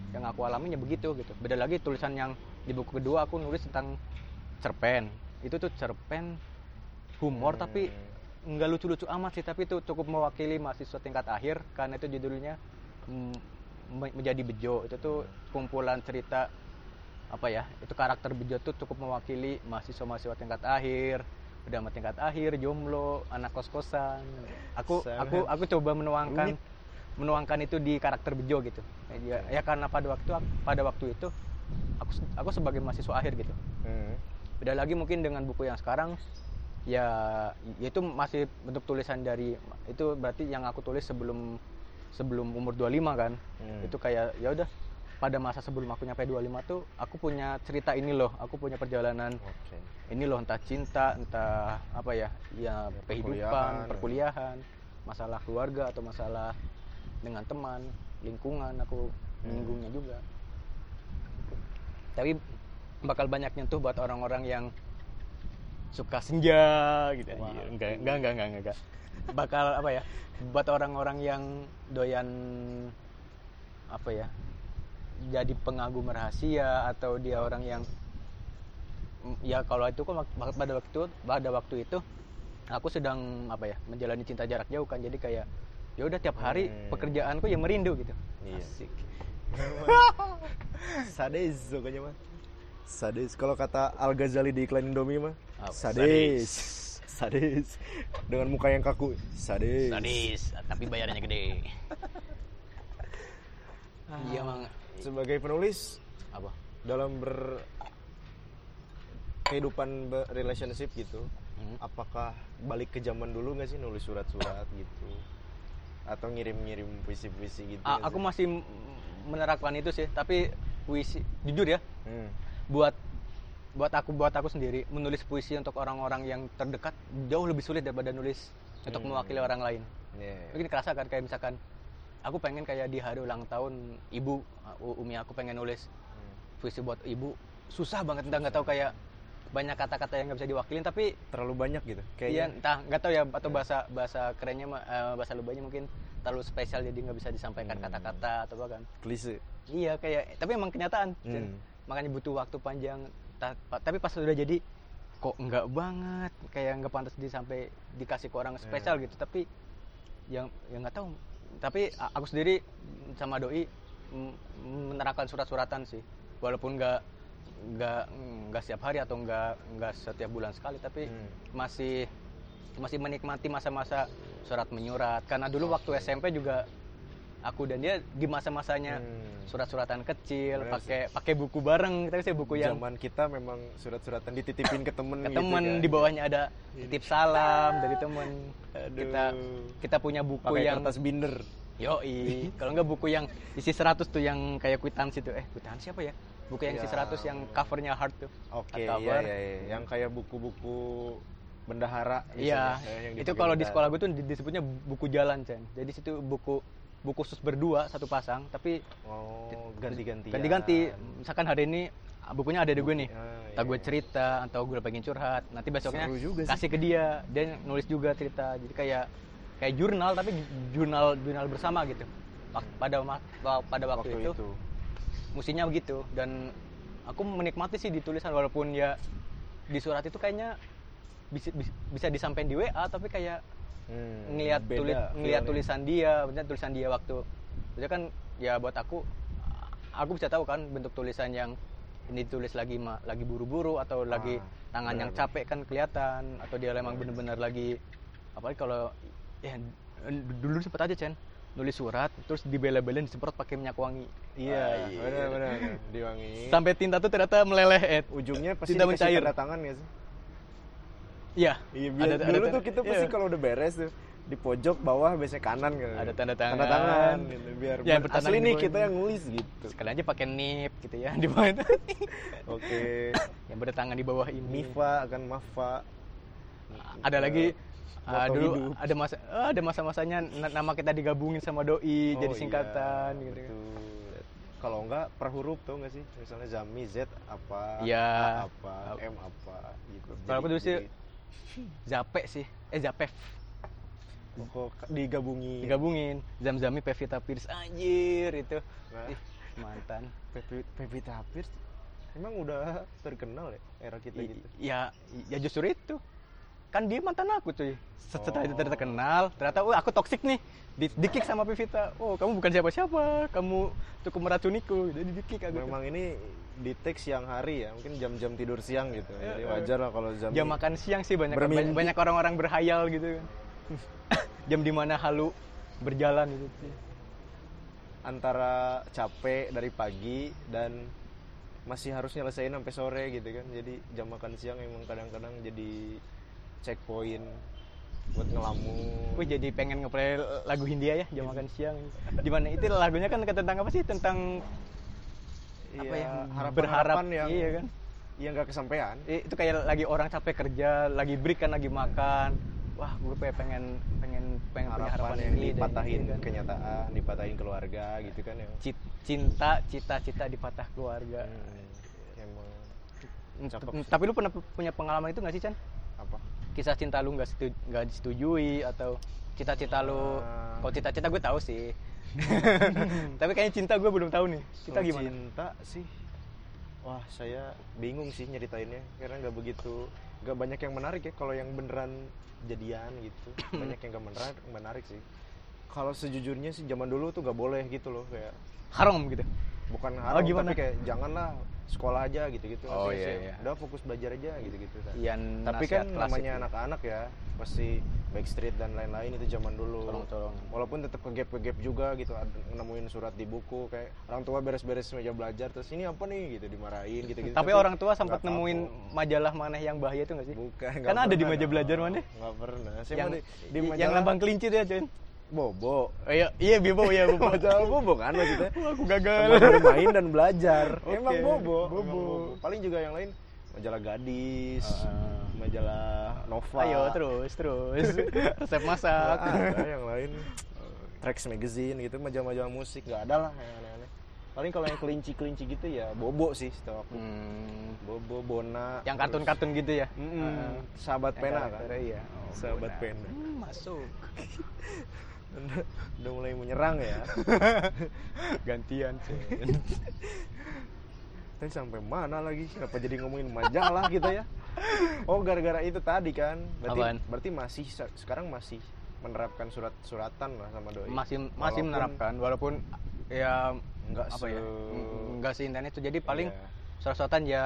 yang aku alami ya begitu gitu beda lagi tulisan yang di buku kedua aku nulis tentang cerpen. Itu tuh cerpen humor Hmm. tapi nggak lucu-lucu amat sih tapi itu cukup mewakili mahasiswa tingkat akhir karena itu judulnya mm, Me- menjadi bejo. Itu tuh kumpulan cerita apa ya itu karakter bejo tuh cukup mewakili mahasiswa-mahasiswa tingkat akhir udah sama tingkat akhir jomblo anak kos-kosan. Aku Sangat aku aku coba menuangkan menuangkan itu di karakter bejo gitu. Ya, ya karena pada waktu pada waktu itu aku aku sebagai mahasiswa akhir gitu Hmm. beda lagi mungkin dengan buku yang sekarang ya itu masih bentuk tulisan dari itu berarti yang aku tulis sebelum sebelum umur 25 kan Hmm. itu kayak ya udah pada masa sebelum aku nyampe 25 tuh aku punya cerita ini loh aku punya perjalanan Oke. ini loh entah cinta entah apa ya ya kehidupan perkuliahan, ya. perkuliahan masalah keluarga atau masalah dengan teman lingkungan aku Hmm. juga tapi bakal banyak nyentuh buat orang-orang yang suka senja gitu Wah. anjir. enggak enggak enggak enggak enggak bakal apa ya buat orang-orang yang doyan apa ya jadi pengagum rahasia atau dia orang yang ya kalau itu kok pada waktu pada waktu itu aku sedang apa ya menjalani cinta jarak jauh kan jadi kayak ya udah tiap hari Hmm. pekerjaanku ya merindu gitu Iya. asik Sadis pokoknya mah. Sadis. Kalau kata Al Ghazali di iklan Indomie mah, sadis. Sadis. Dengan muka yang kaku. Sadis. sadis tapi bayarannya gede iya mang Sebagai penulis apa dalam ber kehidupan relationship gitu, Hmm. apakah balik ke zaman dulu nggak sih nulis surat-surat gitu? Atau ngirim-ngirim puisi-puisi gitu? A- aku sih? masih menerapkan itu sih tapi puisi jujur ya Hmm. buat buat aku buat aku sendiri menulis puisi untuk orang-orang yang terdekat jauh lebih sulit daripada nulis untuk Hmm. mewakili orang lain Iya. mungkin kerasa kan kayak misalkan aku pengen kayak di hari ulang tahun ibu umi aku pengen nulis Hmm. puisi buat ibu susah banget entah nggak tahu kayak banyak kata-kata yang nggak bisa diwakilin tapi terlalu banyak gitu iya kayaknya entah nggak tahu ya atau bahasa bahasa kerennya eh, bahasa lebahnya mungkin terlalu spesial jadi nggak bisa disampaikan Hmm. kata-kata atau apa kan. Klise. Iya kayak tapi emang kenyataan. Hmm. makanya butuh waktu panjang Ta- pa- tapi pas sudah jadi kok nggak banget? Kayak nggak pantas di sampai dikasih ke orang spesial gitu tapi yang yang nggak tahu. Tapi aku sendiri sama doi menerapkan surat-suratan sih. Walaupun nggak nggak nggak setiap hari atau nggak nggak setiap bulan sekali tapi Hmm. masih masih menikmati masa-masa surat menyurat karena dulu waktu Oke. SMP juga aku dan dia di masa-masanya Hmm. surat-suratan kecil pakai pakai buku bareng tapi sih buku yang zaman kita memang surat-suratan dititipin ke temen ke gitu temen kan. di bawahnya ada titip salam dari temen Aduh. kita kita punya buku pakai yang kertas binder yoi kalau enggak buku yang isi 100 tuh yang kayak kwitansi tuh eh kwitansi apa ya buku yang isi Ya. 100 yang covernya hard tuh oke iya, hardcover. iya, iya. yang kayak buku-buku bendahara Iya, biasanya, yang itu kalau di sekolah gue tuh di- disebutnya buku jalan, Chen. Jadi situ buku buku khusus berdua satu pasang, tapi oh ganti-ganti ganti-ganti. Misalkan hari ini bukunya ada di gue nih. Ah, iya, gue iya. cerita atau gue pengen curhat. Nanti besoknya juga sih. kasih ke dia, dia nulis juga cerita. Jadi kayak kayak jurnal tapi jurnal jurnal bersama gitu. Pada pada waktu, waktu itu, itu, musinya begitu. Dan aku menikmati sih di tulisan walaupun ya di surat itu kayaknya bisa bisa, bisa disampaikan di WA tapi kayak Hmm, ngelihat tulis ngelihat tulisan dia, bener tulisan dia waktu itu kan ya buat aku aku bisa tahu kan bentuk tulisan yang ini tulis lagi ma- lagi buru-buru atau lagi Ah, tangan yang benar, capek kan kelihatan atau dia memang bener-bener lagi apalagi kalau ya dulu sempet aja Chen nulis surat terus dibela-belain disemprot pakai minyak wangi iya Wah, benar-benar diwangi sampai tinta tuh ternyata meleleh Ed. ujungnya pasti Tinta mencair. tanda tangan ya sih iya Iya, biar Ada- dulu ada- tuh kita pasti iya. kalau udah beres tuh di pojok bawah biasanya kanan gitu. Ada tanda tangan. Tanda tangan gitu. Biar, Ya, asli nih kita yang nulis gitu. sekali aja pakai nip gitu ya di bawah itu Oke. yang bertangan di bawah ini Mifa akan Mafa. ada lagi Ah, dulu hidup. ada masa ah, ada masa-masanya na- nama kita digabungin sama doi Oh, jadi iya, singkatan gitu kan. betul. Kalau enggak per huruf tuh enggak sih? Misalnya Zami Z apa, Iya. A apa, M apa gitu. Kalau aku dulu sih Zape sih eh Zapef Oh, kok digabungin. digabungin Zamzami Pevita Pierce anjir itu Nah. Ih, mantan Pevita Pierce emang udah terkenal ya era kita I- gitu. ya ya justru itu kan dia mantan aku cuy setelah itu Oh. terkenal ternyata oh aku toksik nih di, di kick sama Pevita oh kamu bukan siapa-siapa kamu cukup meracuniku jadi di kick aku Memang ini di teks siang hari ya, mungkin jam-jam tidur siang gitu. Jadi Eh, eh. wajar lah kalau jam jam makan siang sih banyak Bermimpi. banyak, banyak orang-orang berhayal gitu kan jam di mana halu berjalan gitu antara capek dari pagi dan masih harus nyelesain sampai sore gitu kan. Jadi jam makan siang emang kadang-kadang jadi checkpoint buat ngelamun. Gue jadi pengen ngeplay lagu Hindia ya jam makan siang. Di mana itu lagunya kan tentang apa sih? Tentang apa ya? Berharap harapan-harapan yang iya kan? yang nggak kesampaian. Itu kayak lagi orang capek kerja, lagi break kan lagi makan. Wah, gue pengen pengen pengen punya harapan harapan yang ini dipatahin gitu kan. kenyataan, dipatahin keluarga gitu kan ya. Cinta, cita-cita dipatah keluarga. Hmm, emang. Tapi lu pernah punya pengalaman itu gak sih, Chan? Kisah cinta lu nggak setu- nggak disetujui atau cita-cita lu? Ah. Kalau cita-cita gue tahu sih. Tapi kayaknya cinta gue belum tahu nih. Cinta Kalau gimana? Cinta sih, wah saya bingung sih nyeritainnya karena nggak begitu, nggak banyak yang menarik ya. Kalau yang beneran jadian gitu, banyak yang nggak menarik, menarik sih. Kalau sejujurnya sih zaman dulu tuh nggak boleh gitu loh kayak Haram gitu. bukan Oh, haram gimana? tapi kayak janganlah sekolah aja gitu-gitu. Oh, iya, iya. Udah fokus belajar aja gitu-gitu. kan. Yang Tapi kan namanya anak-anak ya, pasti Backstreet dan lain-lain itu zaman dulu. Tolong-tolong. Walaupun tetap ke gap ke gap juga gitu, nemuin surat di buku kayak orang tua beres-beres meja belajar terus ini apa nih gitu dimarahin gitu-gitu. Tapi orang tua sempat nggak nemuin kapok. majalah mana yang bahaya itu gak sih? Bukan. nggak Karena ada di meja belajar mana? Nggak pernah. Saya yang di, di yang majalah lambang kelinci tuh ya, Jen. Bobo. Iya, iya Bibo ya, Bobo. majalah bobo kan maksudnya. Wah, aku gagal. Bermain dan belajar. Oke, Emang bobo. bobo. Emang Paling juga yang lain majalah gadis Ah. majalah Nova Ayo terus terus resep masak. Nggak ada yang lain Trax Magazine gitu majalah-majalah musik nggak ada lah yang aneh-aneh paling kalau yang kelinci-kelinci gitu ya bobo sih setahu aku Hmm, bobo bona yang kartun-kartun gitu ya. Mm-mm. Ah. sahabat Yang pena kan iya. Oh, sahabat Bona. pena Hmm, masuk. Udah, mulai menyerang ya Gantian sih. Tapi sampai mana lagi? Kenapa jadi ngomongin majalah gitu ya? Oh, gara-gara itu tadi kan. Berarti Apaan? berarti masih se- sekarang masih menerapkan surat-suratan lah sama doi. masih masih Walaupun menerapkan walaupun ya Nggak apa se- ya nggak seintens itu jadi paling Iya. surat-suratan ya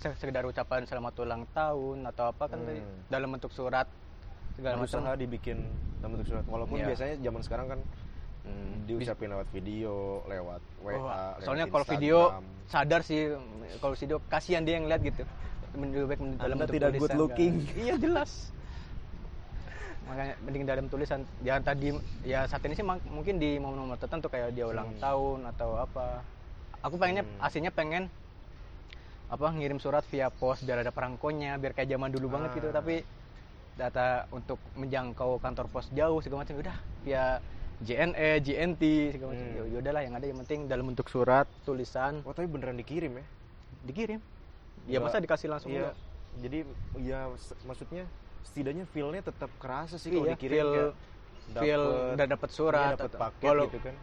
se- sekedar ucapan selamat ulang tahun atau apa kan Hmm. dalam bentuk surat segala macam berusaha dibikin dalam bentuk surat. Walaupun Iya. biasanya zaman sekarang kan Hmm. diucapin lewat video, lewat WA, Oh, lewat soalnya kalau video sadar sih kalau video kasihan dia yang lihat gitu lebih baik dalam bentuk tidak good tulisan, looking. kan. iya jelas makanya mending dalam tulisan ya tadi ya saat ini sih mungkin di momen-momen tertentu kayak dia ulang Hmm. tahun atau apa aku pengennya Hmm. aslinya pengen apa ngirim surat via pos biar ada perangkonya biar kayak zaman dulu banget gitu Ah. tapi data untuk menjangkau kantor pos jauh segala macam udah via JNE, JNT segala macam. Hmm. Ya udahlah yang ada yang penting dalam bentuk surat, tulisan Oh, tapi beneran dikirim ya? dikirim. Ya Nggak- masa dikasih langsung Iya. enggak? Jadi ya maksudnya setidaknya feel-nya tetap kerasa sih kalau Iya, dikirim feel kayak feel dapet- udah dapat surat Iya, dapat paket walau- gitu kan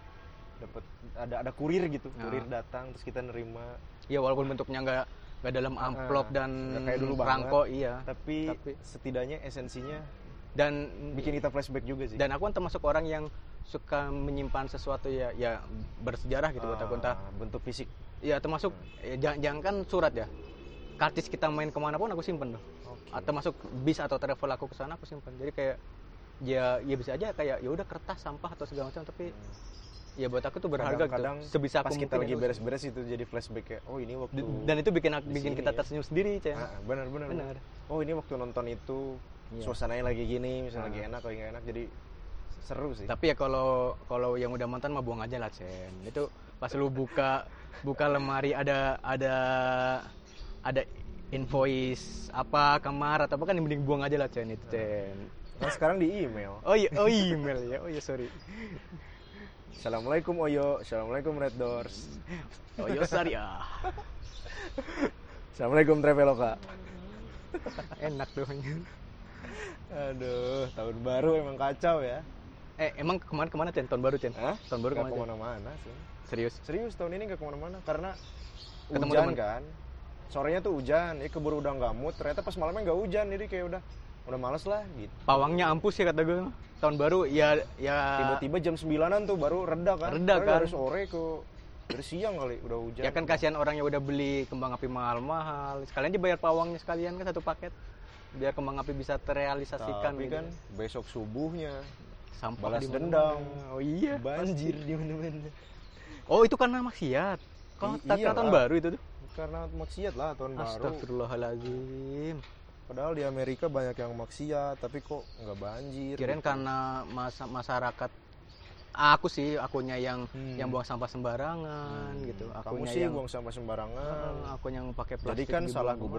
dapat ada ada kurir gitu Nah. kurir datang terus kita nerima Ya walaupun bentuknya enggak enggak dalam amplop Ah, dan nggak kayak dulu banget. perangko iya. tapi, Tapi- setidaknya esensinya Dan bikin kita flashback juga sih dan aku kan termasuk orang yang suka menyimpan sesuatu ya ya bersejarah gitu buat aku entah Ah, bentuk fisik ya termasuk ya, jangan, jangan kan surat ya kartis kita main ke mana pun aku simpen tuh Oke. atau masuk bis atau travel aku ke sana aku simpan jadi kayak ya ya bisa aja kayak ya udah kertas sampah atau segala macam tapi ya buat aku tuh berharga kadang gitu. Sebisa pas kita lagi itu. beres-beres itu jadi flashback kayak oh ini waktu dan itu bikin bikin kita ya. tersenyum sendiri ceng. Ah, benar benar Benar. oh ini waktu nonton itu Iya. suasananya lagi gini misalnya Ah. lagi enak lagi nggak enak jadi seru sih. Tapi ya kalau kalau yang udah mantan mah buang aja lah cen itu pas lu buka buka lemari ada ada ada invoice apa kamar atau apa kan yang mending buang aja lah cen itu cen nah sekarang di email. Oh iya. Oh email ya. Oh iya sorry assalamualaikum Oyo. Assalamualaikum Red Doors. Sorry ah assalamualaikum Traveloka. Enak tuh aduh tahun baru emang kacau ya. Eh emang ke mana ke mana cen? Tahun baru cen? Hah? tahun baru Nggak ke mana ke mana-mana sih. Serius? Serius tahun ini nggak ke mana-mana karena Ketemu hujan temen? kan. Sorenya tuh hujan ya keburu udah nggak mood. Ternyata pas malamnya nggak hujan jadi kayak udah udah males lah gitu. Pawangnya ampus ya kata gue tahun baru ya ya. Tiba-tiba jam 9an tuh baru reda kan? Reda kan. dari sore ke dari siang kali udah hujan. Ya kan kasihan orang yang udah beli kembang api mahal-mahal. Sekalian aja bayar pawangnya sekalian kan satu paket. Biar kembang api bisa terrealisasikan tapi gitu. kan besok subuhnya sampah balas dendam. oh iya banjir di mana-mana. Oh itu karena maksiat. Kok tak iyalah. tahun baru itu tuh? Karena maksiat lah tahun baru. Astagfirullahaladzim padahal di Amerika banyak yang maksiat tapi kok nggak banjir kirain gitu. karena masa masyarakat aku sih akunya yang Hmm. yang buang sampah sembarangan Hmm, gitu kamu akunya sih yang buang sampah sembarangan aku yang pakai Jadi plastik kan dibuang salah ke mana.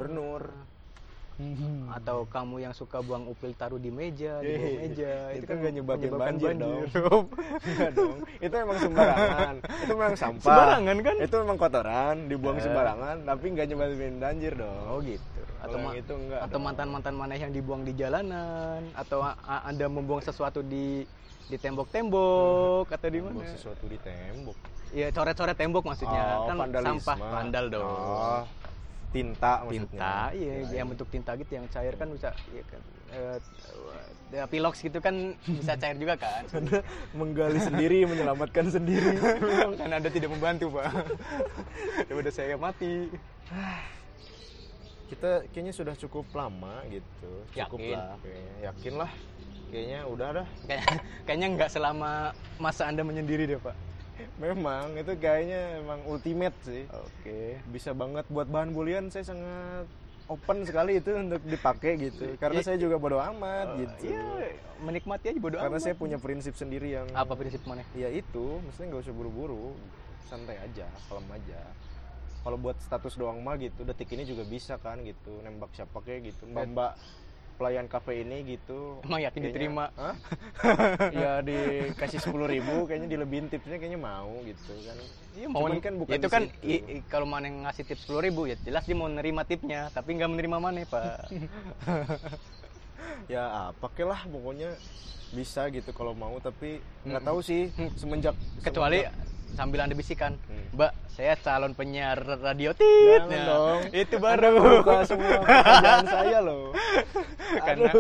Gubernur. atau kamu yang suka buang upil taruh di meja di bawah Yeay, meja itu kan nggak nyebabin menyebabkan banjir dong. dong. Itu emang sembarangan itu memang sampah Sembarangan kan? itu memang kotoran dibuang Eh. sembarangan tapi nggak nyebabin banjir dong oh gitu atau ma- itu enggak atau dong. mantan mantan mana yang dibuang di jalanan atau anda membuang sesuatu di di tembok-tembok atau di mana sesuatu di tembok ya coret-coret tembok maksudnya Oh, kan vandalisme. sampah vandal dong oh, tinta maksudnya. Tinta iya Ya, yang bentuk tinta gitu yang cair kan bisa iya kan. Eh, eh, pilox gitu kan bisa cair juga kan. Anda menggali sendiri menyelamatkan sendiri. Kan anda tidak membantu pak. Udah saya mati. Kita kayaknya sudah cukup lama gitu. Cukup Yakin? lah kayaknya. Yakin lah. Kayaknya udah dah. Kayaknya nggak selama masa anda menyendiri deh pak memang itu kayaknya emang ultimate sih oke bisa banget buat bahan bulian saya sangat open sekali itu untuk dipakai gitu karena Iya. saya juga bodo amat gitu Iya, menikmati aja bodo karena amat. saya punya prinsip sendiri yang apa prinsip mana? ya itu maksudnya nggak usah buru-buru santai aja kalem aja kalau buat status doang mah gitu detik ini juga bisa kan gitu nembak siapa kayak gitu mbak mbak pelayan kafe ini gitu. Emang yakin Kayaknya- diterima? Ya dikasih sepuluh ribu kayaknya dilebihin tipsnya kayaknya mau gitu kan. Iya mau Cuman kan bukan itu kan situ. i- i- kalau mana yang ngasih tips sepuluh ribu ya jelas dia mau nerima tipnya tapi nggak menerima mana pak. Ya apa ke lah pokoknya bisa gitu kalau mau tapi nggak Mm-mm. tahu sih semenjak kecuali semenjak- sambil anda bisikan Hmm. mbak saya calon penyiar radio tit Nah, dong. itu baru membuka semua pekerjaan saya loh karena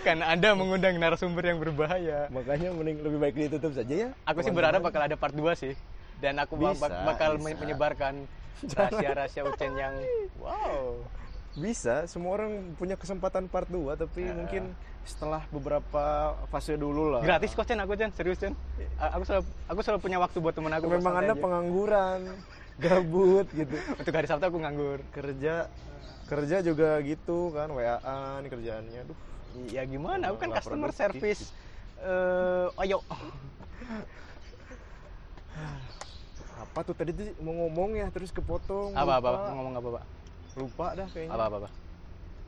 karena anda mengundang narasumber yang berbahaya makanya mending lebih baik ditutup saja ya aku sih berharap bakal ada part 2 sih dan aku Bisa, bak- bakal bisa. men- menyebarkan rahasia-rahasia Ucen yang wow bisa semua orang punya kesempatan part 2 tapi Ya. mungkin setelah beberapa fase dulu lah. Gratis kok Cen. Aku Cen. Serius Cen. A- aku selalu aku selalu punya waktu buat temen aku. Memang anda aja. pengangguran gabut gitu. Untuk hari Sabtu aku nganggur. Kerja kerja juga gitu kan waan kerjaannya Duh, ya gimana aku kan customer produktif service. Eh ayo. Apa tuh tadi tuh mau ngomong ya terus kepotong. Apa apa, lupa. apa ngomong apa pak lupa dah kayaknya. Apa apa apa?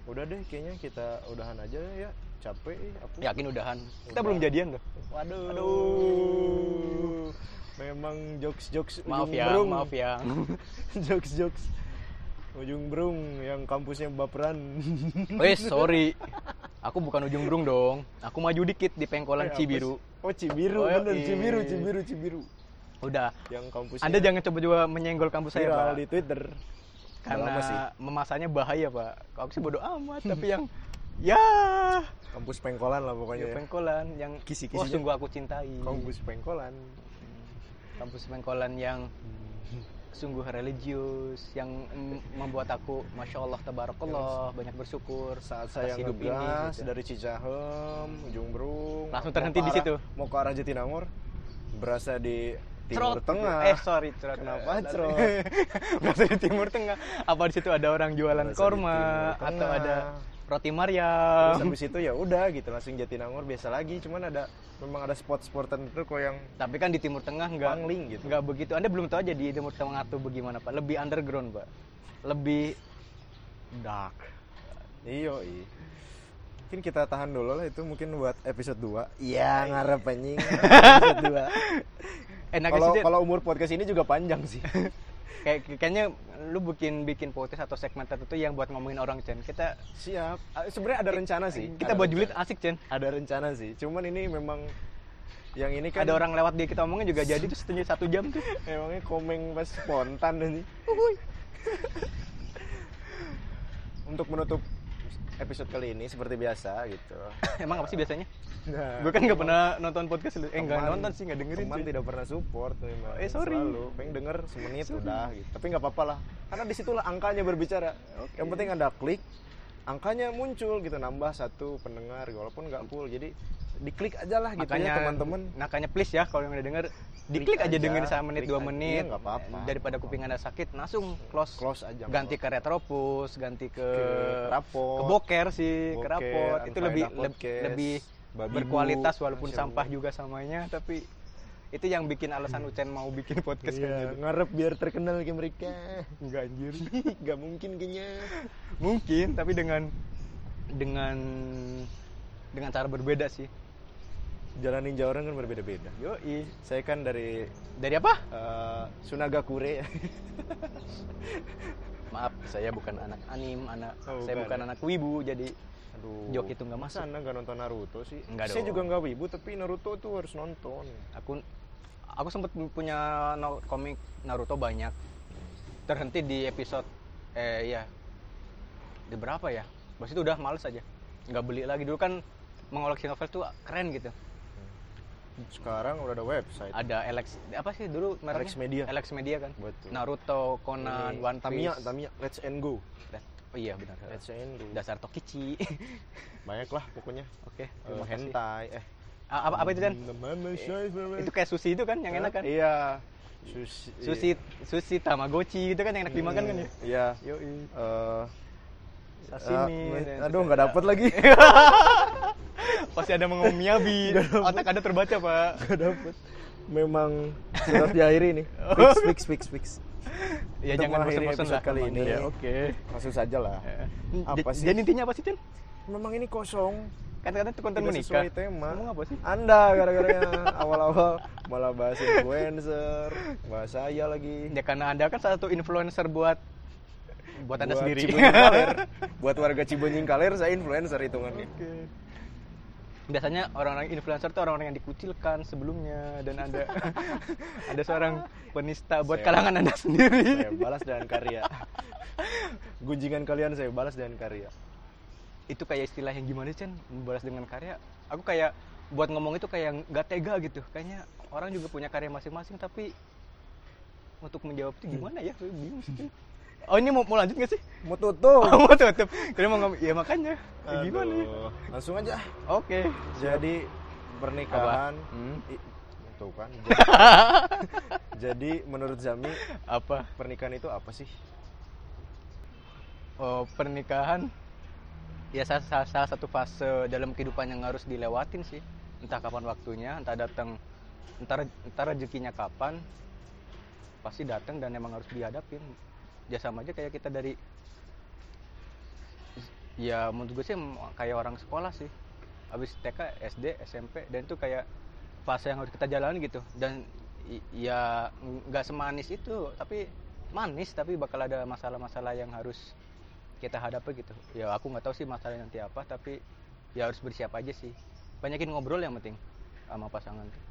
Udah deh kayaknya kita udahan aja ya capek aku yakin udahan. Kita Udah. belum jadian loh waduh. Aduh. memang jokes jokes maaf ya brung. maaf ya. Jokes jokes ujung brung yang kampusnya baperan Wes sorry. Aku bukan ujung brung dong. Aku maju dikit di pengkolan Eh, Cibiru. Oh Cibiru Oh, bener. Iya. Cibiru Cibiru Cibiru. Udah. Yang kampusnya anda jangan coba-coba menyenggol kampus saya pak. di Twitter. Karena sih. memasanya bahaya pak. Aku sih bodoh amat tapi yang ya kampus pengkolan lah pokoknya ya, ya. pengkolan yang Kisi-kisinya. oh sungguh aku cintai kampus pengkolan kampus pengkolan yang sungguh religius yang membuat aku masya Allah tabarakallah banyak bersyukur saat saya hidup ini, gitu. dari Cicahem ujung brung Langsung terhenti di situ. mau ke arah Jatinangor berasa di timur Cerot. tengah eh sorry cerot Kenapa cerot? berasa di timur tengah apa di situ ada orang jualan Berasa korma atau ada roti Terus Maryam habis itu ya udah gitu langsung Jatinangor biasa lagi. Cuman ada memang ada spot-spot tertentu kok yang tapi kan di timur tengah nggak Pangling gitu. nggak begitu. Anda belum tahu aja di timur tengah tuh bagaimana pak? Lebih underground pak. Lebih dark. Iyo i. Mungkin kita tahan dulu lah itu mungkin buat episode 2 iya ngarep anjing. Episode 2 enak kalau kalau umur podcast ini juga panjang sih kayak kayaknya lu bikin bikin podcast atau segmen tertentu yang buat ngomongin orang Chen kita siap. Ah, sebenarnya ada rencana sih. kita Ada buat julid asik Chen ada rencana sih. Cuman ini memang yang ini kan ada orang lewat dia kita omongin juga jadi tuh satu satu jam tuh. Emangnya komeng pas spontan ini. Untuk menutup episode kali ini seperti biasa gitu. Emang apa sih biasanya? Nah, gue kan nggak pernah nonton podcast lu eh nggak nonton sih nggak dengerin teman cuy. tidak pernah support memang Eh, sorry. selalu. Pengen denger semenit udah gitu. Tapi nggak apa-apa lah. Karena di situlah angkanya berbicara. Yang penting anda klik angkanya muncul gitu nambah satu pendengar walaupun nggak full. Jadi diklik aja lah gitu makanya ya teman-teman. makanya please ya kalau yang udah denger diklik Klik aja aja, dengerin sama menit dua menit. Iya, nggak apa-apa. daripada kuping anda sakit langsung close. close. Aja ganti ke retropus ganti ke Ke rapot. ke boker sih ke rapot itu lebih Podcast, lebih berkualitas walaupun sampah juga samanya tapi itu yang bikin alasan Ucen mau bikin podcast Iya, gitu. ngarep biar terkenal kayak mereka. Enggak anjir. Nggak mungkin kayaknya. Mungkin tapi dengan dengan dengan cara berbeda sih jalan ninja orang kan berbeda-beda yoi saya kan dari dari apa eh, Sunagakure maaf saya bukan anak anim anak Oh, saya bukan bukan ya? anak wibu jadi Aduh, Jok itu nggak masuk. anda nggak nonton Naruto sih? Nggak Saya dong. juga nggak wibu, tapi Naruto tuh harus nonton. aku aku sempat punya no- komik Naruto banyak terhenti di episode eh ya di berapa ya Bos itu udah males aja nggak beli lagi dulu kan mengoleksi novel tuh keren gitu Sekarang udah ada website. ada Alex apa sih dulu mereknya Alex Media. Alex Media kan Betul. Naruto Conan Ini, One Piece Tamiya, Tamiya, Let's and Go. oh iya benar Let's and Go. dasar Tokichi Banyak lah pokoknya. oke Eh, terima kasih hentai, eh. Ah, apa apa itu kan itu kayak sushi itu kan yang enak kan Iya. Sushi. sushi sushi tamagotchi gitu kan yang enak dimakan kan ya Iya. Yoi. Eh, sashimi aduh nggak dapet lagi. pasti ada mau ngomong miyabi otak ada terbaca pak. Nggak dapet. Memang surat diakhiri nih. Fix, fix, fix, fix. ya Untuk jangan bosan-bosan lah kali ini. ya oke. Langsung saja lah. Eh, Apa sih? jadi intinya apa sih Cen memang ini kosong. Kata-kata itu konten menikah sesuai tema. Ngomong apa sih? Anda gara-gara awal-awal malah bahas influencer. Bahas saya lagi. Ya karena anda kan salah satu influencer buat buat anda sendiri Cibunyi Kaler buat warga Cibunyi Kaler saya influencer hitungannya Oke. Biasanya orang-orang influencer itu orang-orang yang dikucilkan sebelumnya dan ada ada seorang penista buat Saya- kalangan anda sendiri. saya balas dengan karya gunjingan kalian saya balas dengan karya Itu kayak istilah yang gimana Chen? Membalas dengan karya. Aku kayak buat ngomong itu kayak nggak tega gitu. Kayaknya orang juga punya karya masing-masing tapi untuk menjawab itu gimana ya? Bingung sih. Oh ini mau, mau lanjut nggak sih? mau tutup Oh, mau tutup. Kira mau ngomong, ya makanya. Ya, gimana ya? Langsung aja Oke. jadi pernikahan Apa? Hmm. i- tuh kan jadi menurut Zami Apa? pernikahan itu apa sih Oh, pernikahan ya salah, salah, salah satu fase dalam kehidupan yang harus dilewatin sih entah kapan waktunya entah datang entah re- entah rezekinya kapan pasti datang dan emang harus dihadapin ya sama aja kayak kita dari ya menurut gue sih kayak orang sekolah sih. Habis TK SD SMP dan itu kayak fase yang harus kita jalani gitu. Dan ya nggak semanis itu tapi manis tapi bakal ada masalah-masalah yang harus kita hadapi gitu. Ya aku nggak tahu sih masalahnya nanti apa tapi ya harus bersiap aja sih. Banyakin ngobrol yang penting sama pasangan tuh